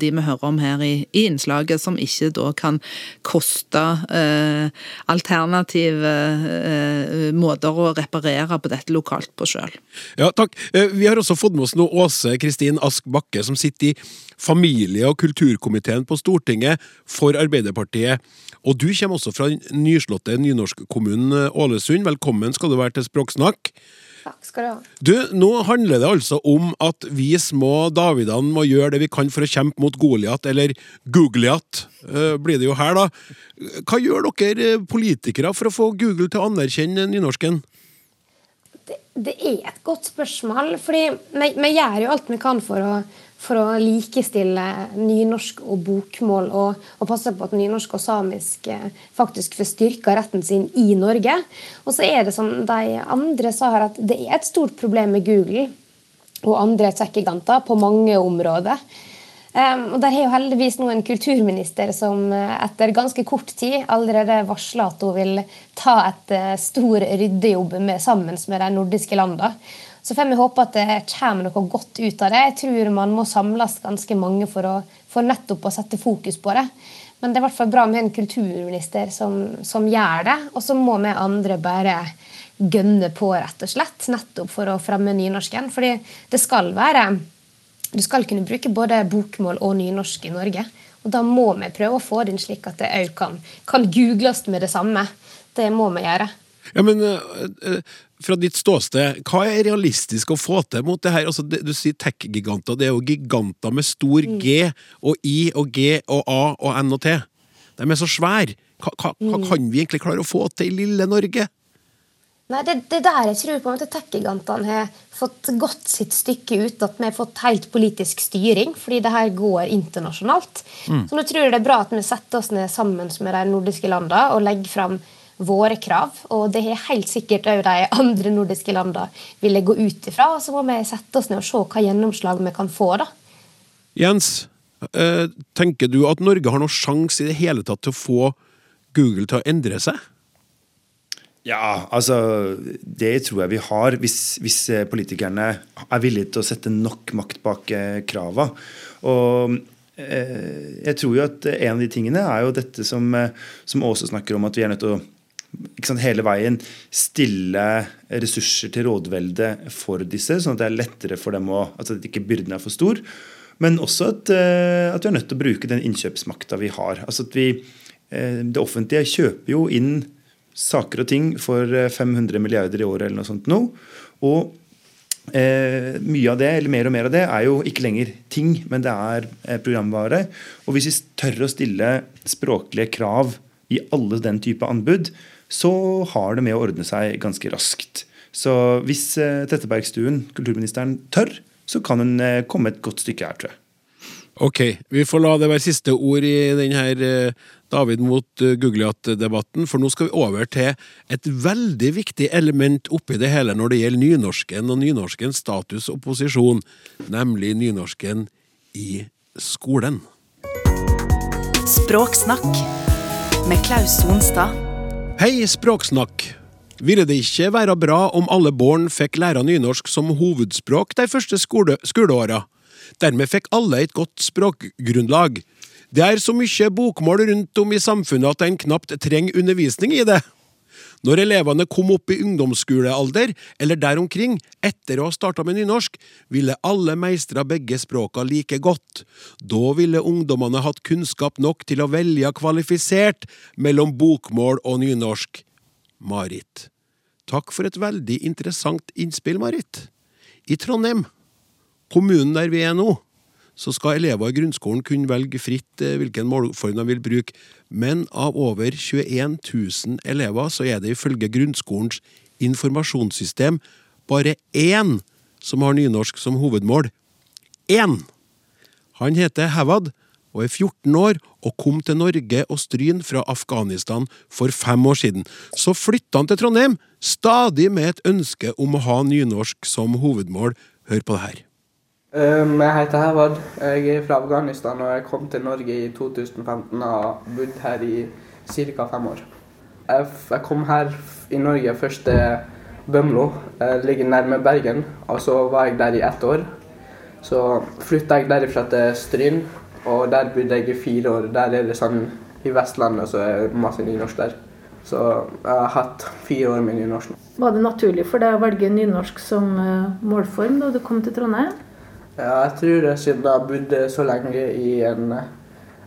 de vi hører om her i, i innslaget, som ikke da kan koste eh, alternative eh, måter å reparere på dette lokalt på sjøl. Ja, takk. Vi har også fått med oss noe Åse Kristin Ask Bakke, som sitter i familie- og kulturkomiteen på Stortinget for Arbeiderpartiet. Og du kommer også fra nyslåtte nynorskkommunen Ålesund. Velkommen skal du være til Språksnakk. Takk skal du ha. Du, Nå handler det altså om at vi små Davidene må gjøre det vi kan for å kjempe mot Goliat, eller Googliat uh, blir det jo her, da. Hva gjør dere politikere for å få Google til å anerkjenne nynorsken? Det er et godt spørsmål. fordi vi, vi gjør jo alt vi kan for å, for å likestille nynorsk og bokmål, og, og, passe på at nynorsk og samisk eh, faktisk får styrka retten sin i Norge. Og så er det som de andre sa her, at det er et stort problem med Google og andre tech-giganter på mange områder. Um, og Der har jo heldigvis nå en kulturminister som uh, etter ganske kort tid allerede varsla at hun vil ta et uh, stor ryddejobb med, sammen med de nordiske landene. Så får vi håpe at det kommer noe godt ut av det. Jeg tror man må samles ganske mange for, å, for nettopp å sette fokus på det. Men det er i hvert fall bra med en kulturminister som, som gjør det. Og så må vi andre bare gønne på, rett og slett, nettopp for å fremme nynorsken. Fordi det skal være du skal kunne bruke både bokmål og nynorsk i Norge. Og da må vi prøve å få det inn slik at det òg kan, kan, googles med det samme. Det må vi gjøre. Ja, men uh, Fra ditt ståsted, hva er realistisk å få til mot det her? Altså, du sier tech-giganter. Det er jo giganter med stor mm. G og I og G og A og N og T. De er så svære. Hva, hva, hva mm. kan vi egentlig klare å få til i lille Norge? Nei, det, det der jeg tror på at tech-gigantene har fått gått sitt stykke ut. At vi har fått helt politisk styring, fordi det her går internasjonalt. Mm. Så nå tror jeg det er bra at vi setter oss ned sammen med de nordiske landene og legger fram våre krav. Og det har helt sikkert òg de andre nordiske landene ville gå ut ifra. Og så må vi sette oss ned og se hva gjennomslag vi kan få, da. Jens, eh, tenker du at Norge har noen sjanse i det hele tatt til å få Google til å endre seg? Ja, altså Det tror jeg vi har, hvis, hvis, eh, politikerne er villige til å sette nok makt bak eh, krava. Og eh, jeg tror jo at en av de tingene er jo dette som, som Åse snakker om, at vi er nødt til å sant, hele veien stille ressurser til rådvelde for disse, sånn at det er lettere for dem å altså at ikke byrden er for stor. Men også at, at vi er nødt til å bruke den innkjøpsmakta vi har. Altså at vi, Det offentlige kjøper jo inn saker og ting for 500 eh, milliarder i året eller noe sånt nå. Og eh, mye av det, eller mer og mer av det, er jo ikke lenger ting, men det er eh, programvare. Og hvis vi tør å stille språklige krav i alle den type anbud, så har det med å ordne seg ganske raskt. Så hvis eh, Tettebergstuen, kulturministeren, tør, så kan hun eh, komme et godt stykke her, tror jeg. Ok, vi får la det være siste ord i denne eh, David mot eh, Gugliat-debatten, for nå skal vi over til et veldig viktig element oppi det hele når det gjelder nynorsken og nynorskens status og posisjon, nemlig nynorsken i skolen. Språksnakk med Klaus Sonstad. Hei, Språksnakk. Ville det ikke være bra om alle barn fikk lære nynorsk som hovedspråk de første skole skoleåra? Dermed fikk alle et godt språkgrunnlag. Det er så mye bokmål rundt om i samfunnet at en knapt trenger undervisning i det. Når elevene kom opp i ungdomsskolealder, eller der omkring, etter å ha starta med nynorsk, ville alle meistra begge språka like godt. Da ville ungdommene hatt kunnskap nok til å velge kvalifisert mellom bokmål og nynorsk. Marit. Takk for et veldig interessant innspill, Marit. I Trondheim kommunen der vi er nå, så skal elever i grunnskolen kunne velge fritt eh, hvilken målform de vil bruke, men av over 21 000 elever så er det ifølge grunnskolens informasjonssystem bare én som har nynorsk som hovedmål. Én! Han heter Havad og er 14 år og kom til Norge og Stryn fra Afghanistan for fem år siden. Så flytta han til Trondheim, stadig med et ønske om å ha nynorsk som hovedmål. Hør på det her. Um, jeg heter Hervard. Jeg er fra Afghanistan og jeg kom til Norge i 2015 og har bodd her i ca. fem år. Jeg kom her i Norge først til Bømlo, jeg ligger nærme Bergen, og så var jeg der i ett år. Så flytta jeg derifra til Stryn, og der bodde jeg i fire år. Der er det sånn i Vestlandet, så er det masse nynorsk der. Så jeg har hatt fire år med nynorsk. Var det naturlig for deg å velge nynorsk som eh, målform da du kom til Trondheim? Ja, jeg tror det siden jeg bodde så lenge i, en,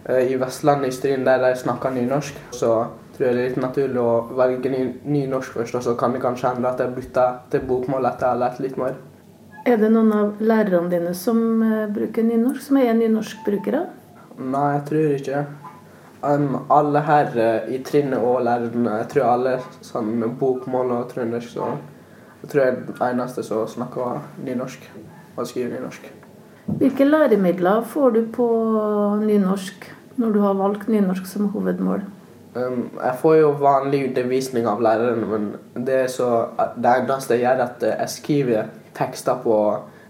eh, i Vestlandindustrien der de snakker nynorsk, så tror jeg det er litt naturlig å velge ny, nynorsk først, og så kan det kanskje hende at jeg bytter til bokmål etter jeg har lært litt mer. Er det noen av lærerne dine som uh, bruker nynorsk, som er nynorskbrukere? Nei, jeg tror ikke um, alle her uh, i trinnet og lærerne, jeg tror alle sånn bokmål og trøndersk, så jeg tror jeg er den eneste som snakker nynorsk og skriver nynorsk. Hvilke læremidler får du på nynorsk når du har valgt nynorsk som hovedmål? Um, jeg får jo vanlig undervisning av læreren, men det, er så, det eneste jeg gjør, er at jeg skriver tekster på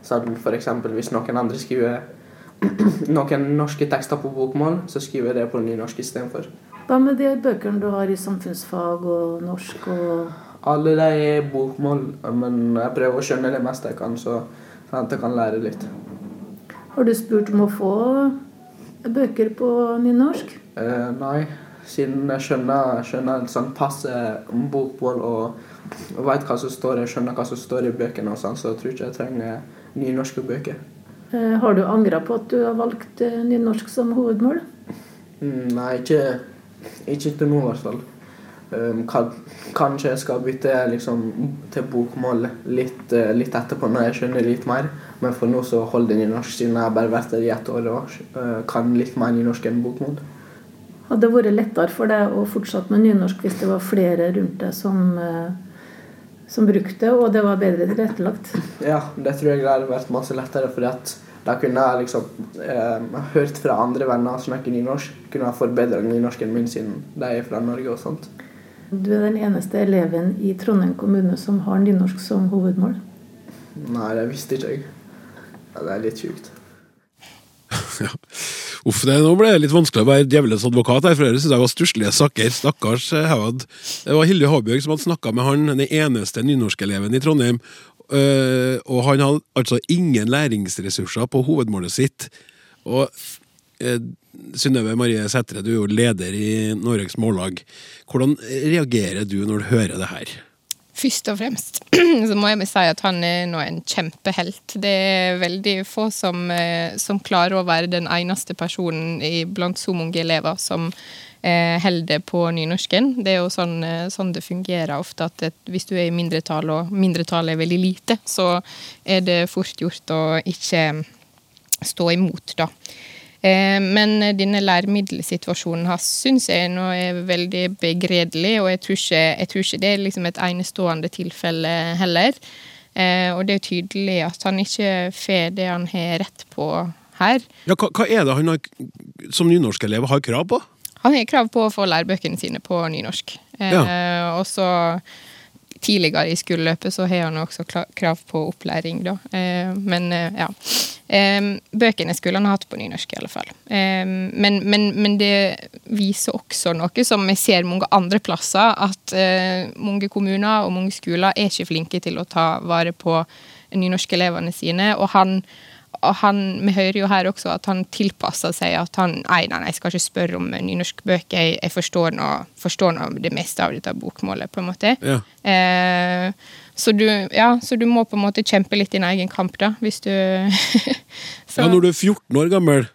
sånn F.eks. hvis noen andre skriver noen norske tekster på bokmål, så skriver jeg det på nynorsk istedenfor. Hva med de bøkene du har i samfunnsfag og norsk og Alle de er bokmål, men jeg prøver å skjønne det meste jeg kan, så, sånn at jeg kan lære litt. Har du spurt om å få bøker på nynorsk? Eh, nei, siden jeg skjønner, skjønner sånn passe bokmål og, og veit hva som står, jeg skjønner hva som står i bøkene, og sånn, så jeg tror ikke jeg trenger nynorske bøker. Eh, har du angra på at du har valgt eh, nynorsk som hovedmål? Mm, nei, ikke, ikke til nå i hvert fall. Um, kanskje jeg skal bytte liksom, til bokmål litt, uh, litt, etterpå, når jeg skjønner litt mer. Men for nå så holder det nynorsk, siden jeg har bare vært der i ett år og uh, kan litt mer nynorsk enn bokmål. Hadde det vært lettere for deg å fortsette med nynorsk hvis det var flere rundt deg som, uh, som brukte det, og det var bedre tilrettelagt? Ja, det tror jeg det hadde vært masse lettere. fordi at da kunne jeg liksom eh, hørt fra andre venner snakke nynorsk. Kunne jeg forbedra nynorsken min siden de er fra Norge og sånt. Du er den eneste eleven i Trondheim kommune som har nynorsk som hovedmål. Nei, det visste ikke jeg. Ja, det er litt sjukt. ja. Uff, det, nå ble det litt vanskelig å være djevelens advokat her, for det syns jeg var stusslige saker. Stakkars Hevad. Det var Hilde Håbjørg som hadde snakka med han, den eneste nynorskeleven i Trondheim. Uh, og han hadde altså ingen læringsressurser på hovedmålet sitt. Og Synnøve Marie Sætre, du er jo leder i Norges Mållag. Hvordan reagerer du når du hører det her? Først og fremst så må jeg si at han er nå en kjempehelt. Det er veldig få som, eh, som klarer å være den eneste personen blant så mange elever som eh, holder på nynorsken. Det er jo sånn, eh, sånn det fungerer ofte, at hvis du er i mindretall, og mindretallet er veldig lite, så er det fort gjort å ikke stå imot, da. Eh, men denne læremiddelsituasjonen hans syns jeg nå er veldig begredelig, og jeg tror ikke, jeg tror ikke det er liksom et enestående tilfelle heller. Eh, og det er tydelig at han ikke får det han har rett på her. Ja, hva, hva er det han har, som nynorskelev har krav på? Han har krav på å få lærebøkene sine på nynorsk. Ja. Eh, og så tidligere i skoleløpet så har han også krav på opplæring, da. Eh, men eh, ja. Eh, bøkene skulle han hatt på nynorsk, i alle fall. Eh, men, men, men, det viser også noe som vi ser mange andre plasser, at eh, mange kommuner og mange skoler er ikke flinke til å ta vare på nynorskelevene sine. og han og han, Vi hører jo her også at han tilpasser seg. At han nei, nei, nei, jeg skal ikke spørre om nynorskbøker. Jeg, jeg forstår, nå, forstår nå det meste av dette bokmålet, på en måte. Ja. Eh, så, du, ja, så du må på en måte kjempe litt din egen kamp, da, hvis du Ja, når du er 14 år gammel.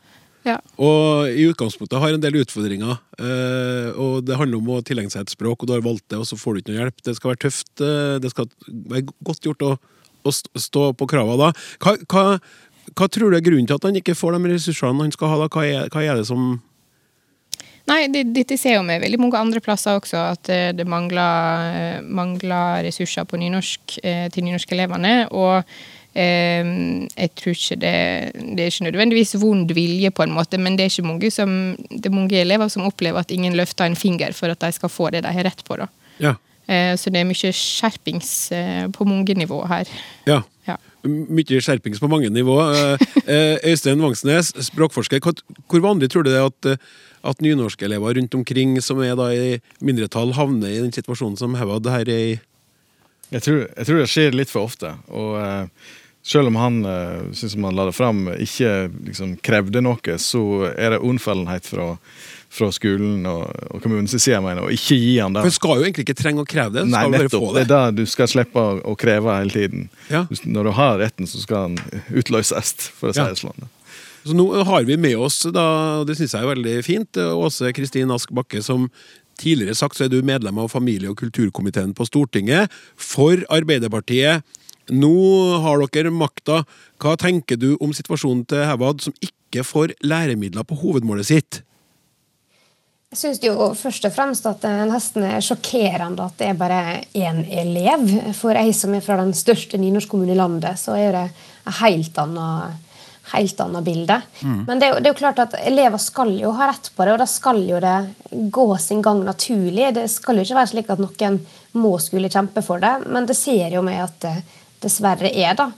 Ja. Og i utgangspunktet har en del utfordringer. Eh, og Det handler om å tilegne seg et språk, og du har valgt det, og så får du ikke noe hjelp. Det skal være tøft. Eh, det skal være godt gjort å, å stå på kravene da. Hva, hva, hva tror du er grunnen til at han ikke får de ressursene han skal ha? da? Hva er, hva er det som Nei, dette ser vi veldig mange andre plasser også, at eh, det mangler, eh, mangler ressurser på nynorsk eh, til nynorskelevene. Og eh, jeg tror ikke det Det er ikke nødvendigvis vond vilje, på en måte, men det er ikke mange, som, det er mange elever som opplever at ingen løfter en finger for at de skal få det de har rett på. da. Ja. Eh, så det er mye skjerpings eh, på mange nivåer her. Ja. ja mye skjerpings på mange nivå. Eh, eh, Øystein Vangsnes, språkforsker. Hvor vanlig tror du det er at, eh, at nynorskelever rundt omkring som er da i mindretall, havner i den situasjonen som Hewad her er i? Jeg tror, jeg tror, det skjer litt for ofte. og selv om han uh, synes man la det fram, ikke liksom, krevde noe, så er det unnfallenhet fra fra skolen og, og kommunens side, mener og ikke gi han det. For Du skal jo egentlig ikke trenge å kreve det. Nei, nettopp. Det. det. er det du skal slippe å kreve hele tiden. Ja. Når du har retten, så skal den utløses, for å si det sånn. Så nå har vi med oss, da, og det syns jeg er veldig fint, Åse Kristin Ask Bakke, som tidligere sagt så er du medlem av familie- og kulturkomiteen på Stortinget for Arbeiderpartiet. Nå har dere makta. Hva tenker du om situasjonen til Hevad, som ikke får læremidler på hovedmålet sitt? Jeg syns jo først og fremst at det nesten er sjokkerende at det er bare én elev. For jeg som er fra den største nynorskkommunen i landet, så er det et helt annet, helt annet bilde. Mm. Men det er, jo, det er, jo, klart at elever skal jo ha rett på det, og da skal jo det gå sin gang naturlig. Det skal jo ikke være slik at noen må skulle kjempe for det, men det ser jo meg at det dessverre er, da.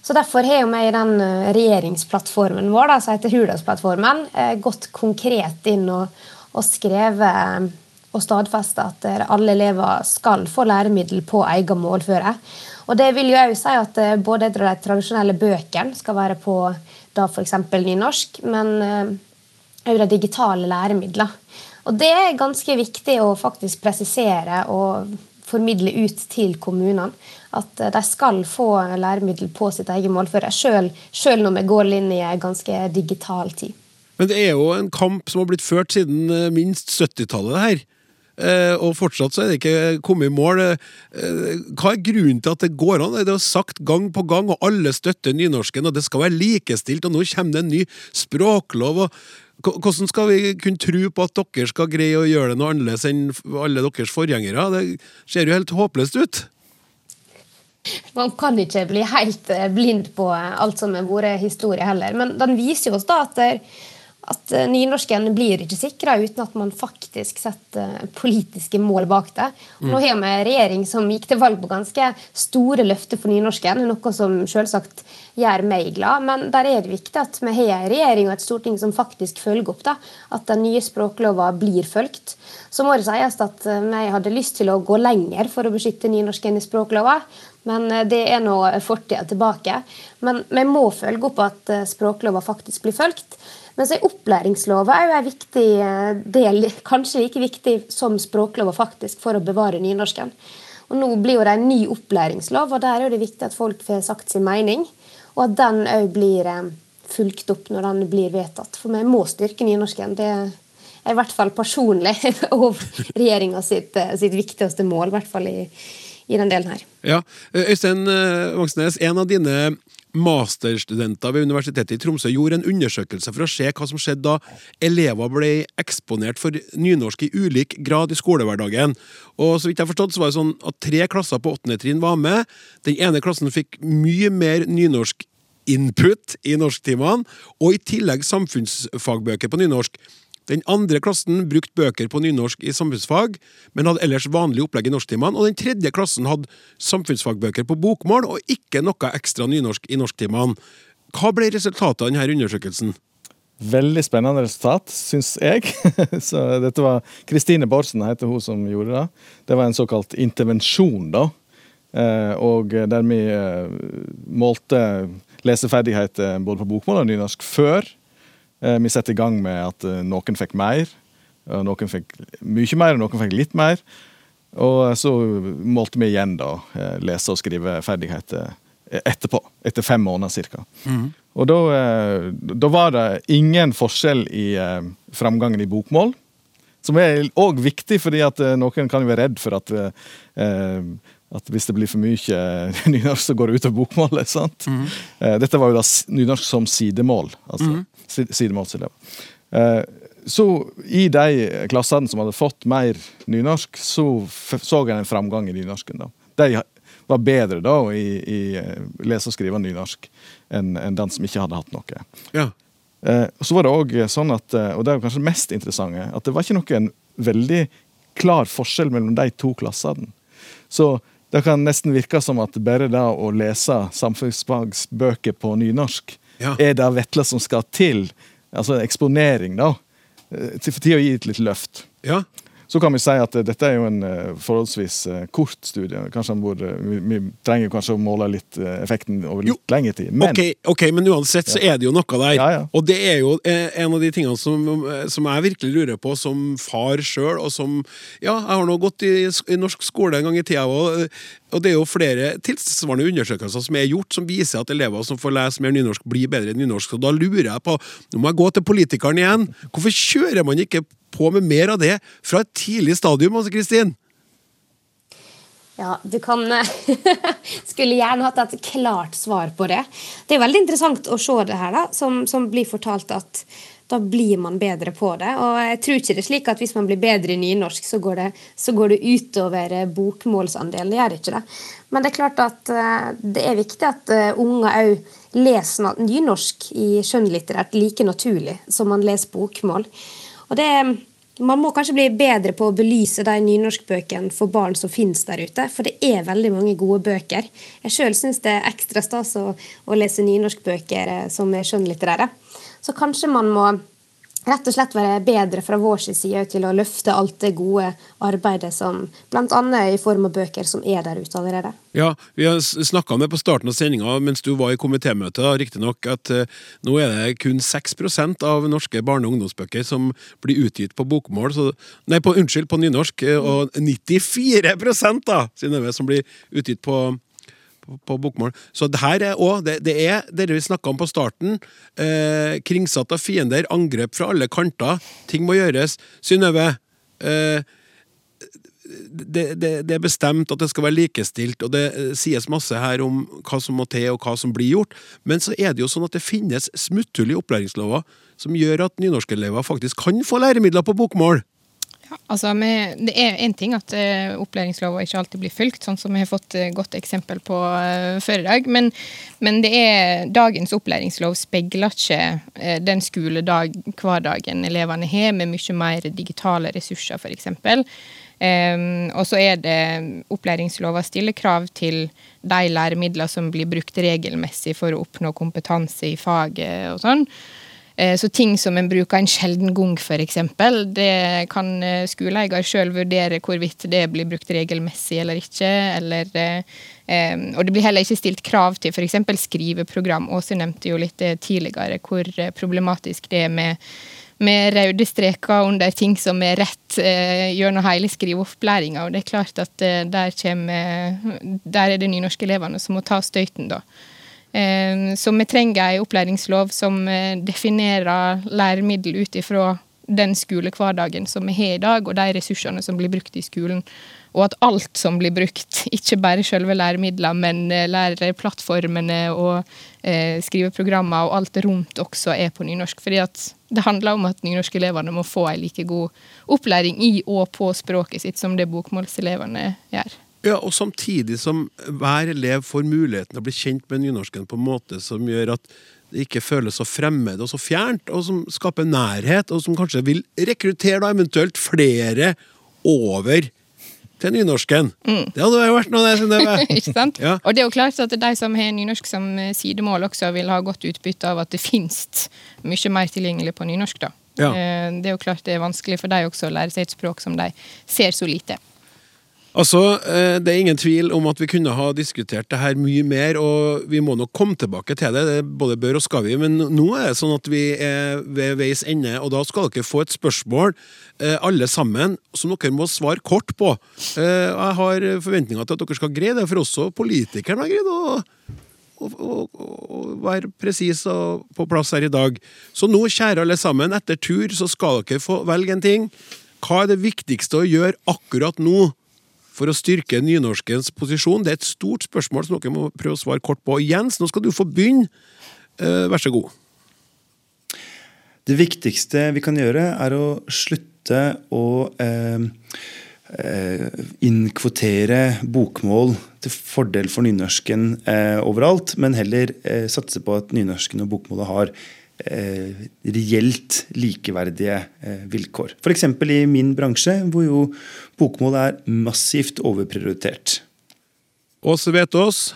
Så Derfor har vi i den eh, regjeringsplattformen vår, da, som heter Hurdalsplattformen, eh, gått konkret inn og og skrevet og stadfesta at alle elever skal få læremiddel på egen målføre. Og Det vil jo òg si at eh, både de tradisjonelle bøkene skal være på da f.eks. nynorsk, men òg eh, de digitale læremidlene. Og Det er ganske viktig å faktisk presisere og formidle ut til kommunene. At eh, de skal få læremiddel på sitt eget målføre, sjøl når vi går inn i en ganske digital tid. Men det er jo en kamp som har blitt ført siden eh, minst 70-tallet, det her. Eh, og fortsatt så er det ikke kommet i mål. Eh, hva er grunnen til at det går an? Det er sagt gang på gang, og alle støtter nynorsken, og det skal være likestilt, og nå kommer det en ny språklov. og hvordan skal vi kunne tro på at dere skal greie å gjøre det noe annerledes enn alle deres forgjengere? Det ser jo helt håpløst ut. Man kan ikke bli helt blind på alt som har vært historie heller. Men den viser jo oss da at at eh, nynorsken blir ikke sikra uten at man faktisk setter politiske mål bak det. Og nå har vi en regjering som gikk til valg på ganske store løfter for nynorsken, noe som selvsagt gjør meg glad. Men der er det viktig at vi har en regjering og et storting som faktisk følger opp da, at den nye språklova blir fulgt. Så må det sies at eh, vi hadde lyst til å gå lenger for å beskytte nynorsken i språklova. Men eh, det er nå fortida tilbake. Men vi må følge opp at språklova faktisk blir fulgt. Mens opplæringslova er jo en viktig eh, del, kanskje like viktig som språklova faktisk, for å bevare nynorsken. Og Nå blir jo det en ny opplæringslov, og der er det viktig at folk får sagt sin mening. Og at den òg blir eh, fulgt opp når den blir vedtatt. For vi må styrke nynorsken. Det er i hvert fall personlig regjeringa sitt, eh, sitt, viktigste mål, i hvert fall i, i den delen her. Ja, Øystein Vangsnes, en av dine masterstudenter ved Universitetet i Tromsø gjorde en undersøkelse for å se hva som skjedde da elever ble eksponert for nynorsk i ulik grad i skolehverdagen. Og så vidt jeg har forstått, så var det sånn at tre klasser på åttende trinn var med. Den ene klassen fikk mye mer nynorsk input i norsktimene, og i tillegg samfunnsfagbøker på nynorsk. Den andre klassen brukte bøker på nynorsk i samfunnsfag, men hadde ellers vanlig opplegg i norsktimene. Og den tredje klassen hadde samfunnsfagbøker på bokmål og ikke noe ekstra nynorsk i norsktimene. Hva ble resultatet av denne undersøkelsen? Veldig spennende resultat, syns jeg. så dette var Kristine Borsen heter hun som gjorde det. Det var en såkalt intervensjon, da. Eh, og der vi eh, målte leseferdigheter både på bokmål og nynorsk før vi setter i gang med at noen fikk mer. Noen fikk mye mer, og noen fikk litt mer. Og så målte vi igjen da lese- og skriveferdigheter etterpå. Etter fem måneder ca. Mm. Og da, da, var det ingen forskjell i framgangen i bokmål. Som er òg viktig, fordi at noen kan være redd for at at hvis det blir for mye nynorsk, så går det ut av bokmålet. sant? Mm. Dette var jo da nynorsk som sidemål. altså mm. Sidemålselever. Eh, så i de klassene som hadde fått mer nynorsk, så så jeg en framgang i nynorsken. da. De var bedre da i, i eh, lese og skrive nynorsk enn en den som ikke hadde hatt noe. Ja. Så var det òg sånn at, og det er kanskje det mest interessante, at det var ikke noen veldig klar forskjell mellom de to klassene. Så det kan nesten virke som at bare det å lese samfunnsfagsbøker på nynorsk ja. er det vesle som skal til. Altså eksponering, da. Eh, til, for tida å gi et litt løft. Ja. Så kan vi si at dette er jo en uh, forholdsvis uh, kort studie. Kanskje burde, vi, vi, trenger kanskje å måle litt effekten over litt jo, lengre tid. Men, okay, ok, men uansett så er det jo noe der. Ja, ja. Og det er jo en av de tingene som, som jeg virkelig lurer på som far sjøl, og som Ja, jeg har nå gått i, i, norsk skole en gang i tida, og, og det er jo flere tilsvarende undersøkelser som er gjort, som viser at elever som får lese mer nynorsk, blir bedre i nynorsk. Og da lurer jeg på, nå må jeg gå til politikeren igjen, hvorfor kjører man ikke på med mer av det fra et tidlig stadium, altså, Kristin? Ja, du kan Skulle gjerne hatt et klart svar på det. Det er veldig interessant å se det her, da, som, som blir fortalt at da blir man bedre på det. Og jeg tror ikke det er slik at hvis man blir bedre i nynorsk, så går det, så går det utover bokmålsandelen. Det gjør ikke det. Men det er klart at uh, det er viktig at unger òg leser nynorsk i skjønnlitterært like naturlig som man leser bokmål. Og det, man må kanskje bli bedre på å belyse de nynorskbøkene for barn som finnes der ute. For det er veldig mange gode bøker. Jeg sjøl syns det er ekstra stas å, å lese nynorskbøker eh, som er skjønnlitterære. Så kanskje man må rett og slett være bedre fra vår side til å løfte alt det gode arbeidet som bl.a. i form av bøker som er der ute allerede. Ja, Vi har snakka med på starten av sendinga mens du var i komitémøte, riktignok at uh, nå er det kun 6% av norske barne- og ungdomsbøker som blir utgitt på bokmål, så, nei, på, unnskyld, på nynorsk, uh, og 94 da, Synnøve, som blir utgitt på på bokmål. Så det her er òg det, det, er det vi snakka om på starten. Eh, kringsatt av fiender, angrep fra alle kanter. Ting må gjøres. Synnøve. Eh, det, det, det, er bestemt at det skal være likestilt, og det eh, sies masse her om hva som må til, og hva som blir gjort. Men så er det jo sånn at det finnes smutthull i opplæringslover som gjør at nynorskelever faktisk kan få læremidler på bokmål. Altså, Det er én ting at uh, opplæringslova ikke alltid blir fulgt, sånn som vi har fått uh, godt eksempel på uh, før i dag. Men, men, er, dagens opplæringslov speiler ikke uh, den skoledag, hverdagen elevene har, med mye mer digitale ressurser, f.eks. Um, og så er det opplæringslova stiller krav til de læremidler som blir brukt regelmessig for å oppnå kompetanse i faget og sånn. Eh, så ting som en bruker en sjelden gang, f.eks., det kan eh, skoleeier sjøl vurdere hvorvidt det blir brukt regelmessig eller ikke. Eller, eh, og det blir heller ikke stilt krav til f.eks. skriveprogram. Åse nevnte jo litt tidligere hvor problematisk det er med, med røde streker under ting som er rett gjennom hele skriveopplæringa. Og det er klart at der, kommer, der er det nynorskelevene som må ta støyten, da. Ehm, så vi trenger en opplæringslov som eh, definerer læremiddel ut ifra den skolehverdagen som vi har i dag, og de ressursene som blir brukt i skolen. Og at alt som blir brukt, ikke bare selve læremidlene, men eh, læreplattformene og eh, skriveprogrammer og alt rundt også er på nynorsk. Fordi at det handler om at nynorskelevene må få en like god opplæring i og på språket sitt som det bokmålselevene gjør. Ja, og samtidig som hver elev får muligheten til å bli kjent med nynorsken på en måte som gjør at det ikke føles så fremmed og så fjernt, og som skaper nærhet, og som kanskje vil rekruttere da eventuelt flere over til nynorsken. Mm. Det hadde jo vært noe, det. Ikke sant? Ja. Og det er jo klart at de som har nynorsk som eh, sidemål, også vil ha godt utbytte av at det finnes mye mer tilgjengelig på nynorsk. da. Ja. Eh, det er jo klart det er vanskelig for dem også å lære seg et språk som de ser så lite. Altså, eh, Det er ingen tvil om at vi kunne ha diskutert det her mye mer, og vi må nok komme tilbake til det. det både bør og skal vi, Men nå er det sånn at vi er ved veis ende, og da skal dere få et spørsmål, eh, alle sammen, som dere må svare kort på. Eh, jeg har forventninger til at dere skal greie det, for også politikerne har greid å å, være presis og på plass her i dag. Så nå, kjære alle sammen, etter tur så skal dere få velge en ting. Hva er det viktigste å gjøre akkurat nå for å styrke nynorskens posisjon? Det er et stort spørsmål som dere må prøve å svare kort på. Jens, nå skal du få begynne. Eh, vær så god. Det viktigste vi kan gjøre, er å slutte å eh, eh, innkvotere bokmål til fordel for nynorsken eh, overalt, men heller eh, satse på at nynorsken og bokmålet har Eh, reelt likeverdige eh, vilkår. F.eks. i min bransje, hvor jo bokmål er massivt overprioritert. Åse Vetås?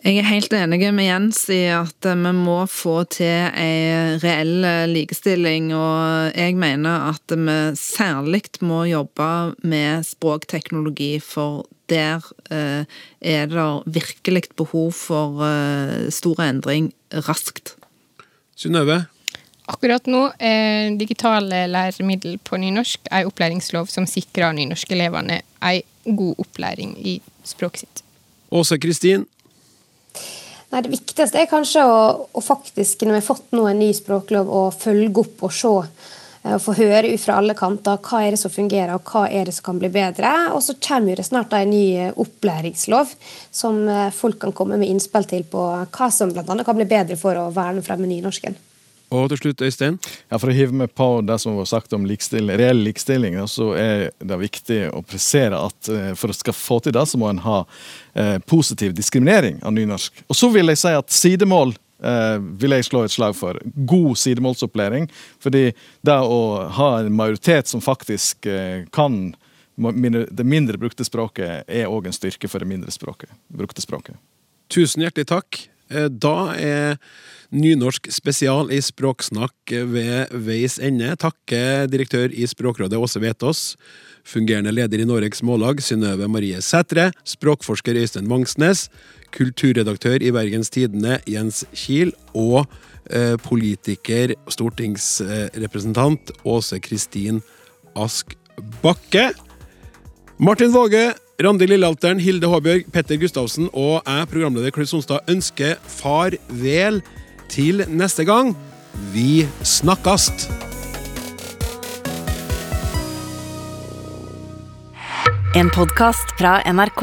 Jeg er helt enig med Jens i at eh, vi må få til en reell likestilling. Og jeg mener at vi særlig må jobbe med språkteknologi, for der er det virkelig behov for stor endring raskt. Synnøve? Akkurat nå eh, digitale læremiddel på nynorsk en opplæringslov som sikrer nynorskelevene en god opplæring i språket sitt. Åse Kristin? Nei, Det viktigste er kanskje å, å, faktisk, når vi har fått nå en ny språklov, å følge opp og se. Eh, og få høre fra alle kanter hva er det som fungerer og hva er det som kan bli bedre. Og så kommer det snart en ny eh, opplæringslov som eh, folk kan komme med innspill til på hva som bl.a. kan bli bedre for å verne fremme nynorsken. Og til slutt, Øystein? Ja, For å hive meg på det som var sagt om likstilling, reell likestilling, så er det viktig å presisere at for å skal få til det, så må en ha eh, positiv diskriminering av nynorsk. Og så vil jeg si at sidemål eh, vil jeg slå et slag for. God sidemålsopplæring. Fordi det å ha en majoritet som faktisk uh, kan det mindre brukte språket, er òg en styrke for det mindre språket, brukte språket. Tusen hjertelig takk. Eh, da er Nynorsk spesial i Språksnakk ved veis ende. Takke direktør i Språkrådet Åse Vetås, fungerende leder i Noregs Mållag Synnøve Marie Sætre, språkforsker Øystein Vangsnes, kulturredaktør i Bergens Tidende Jens Kiel og eh, politiker og stortingsrepresentant Åse Kristin Ask Bakke. Martin Våge, Randi Lillealteren, Hilde Håbjørg, Petter Gustavsen og jeg, programleder Klaus Sonstad, ønsker farvel til neste gang. Vi snakkast! En podkast fra NRK.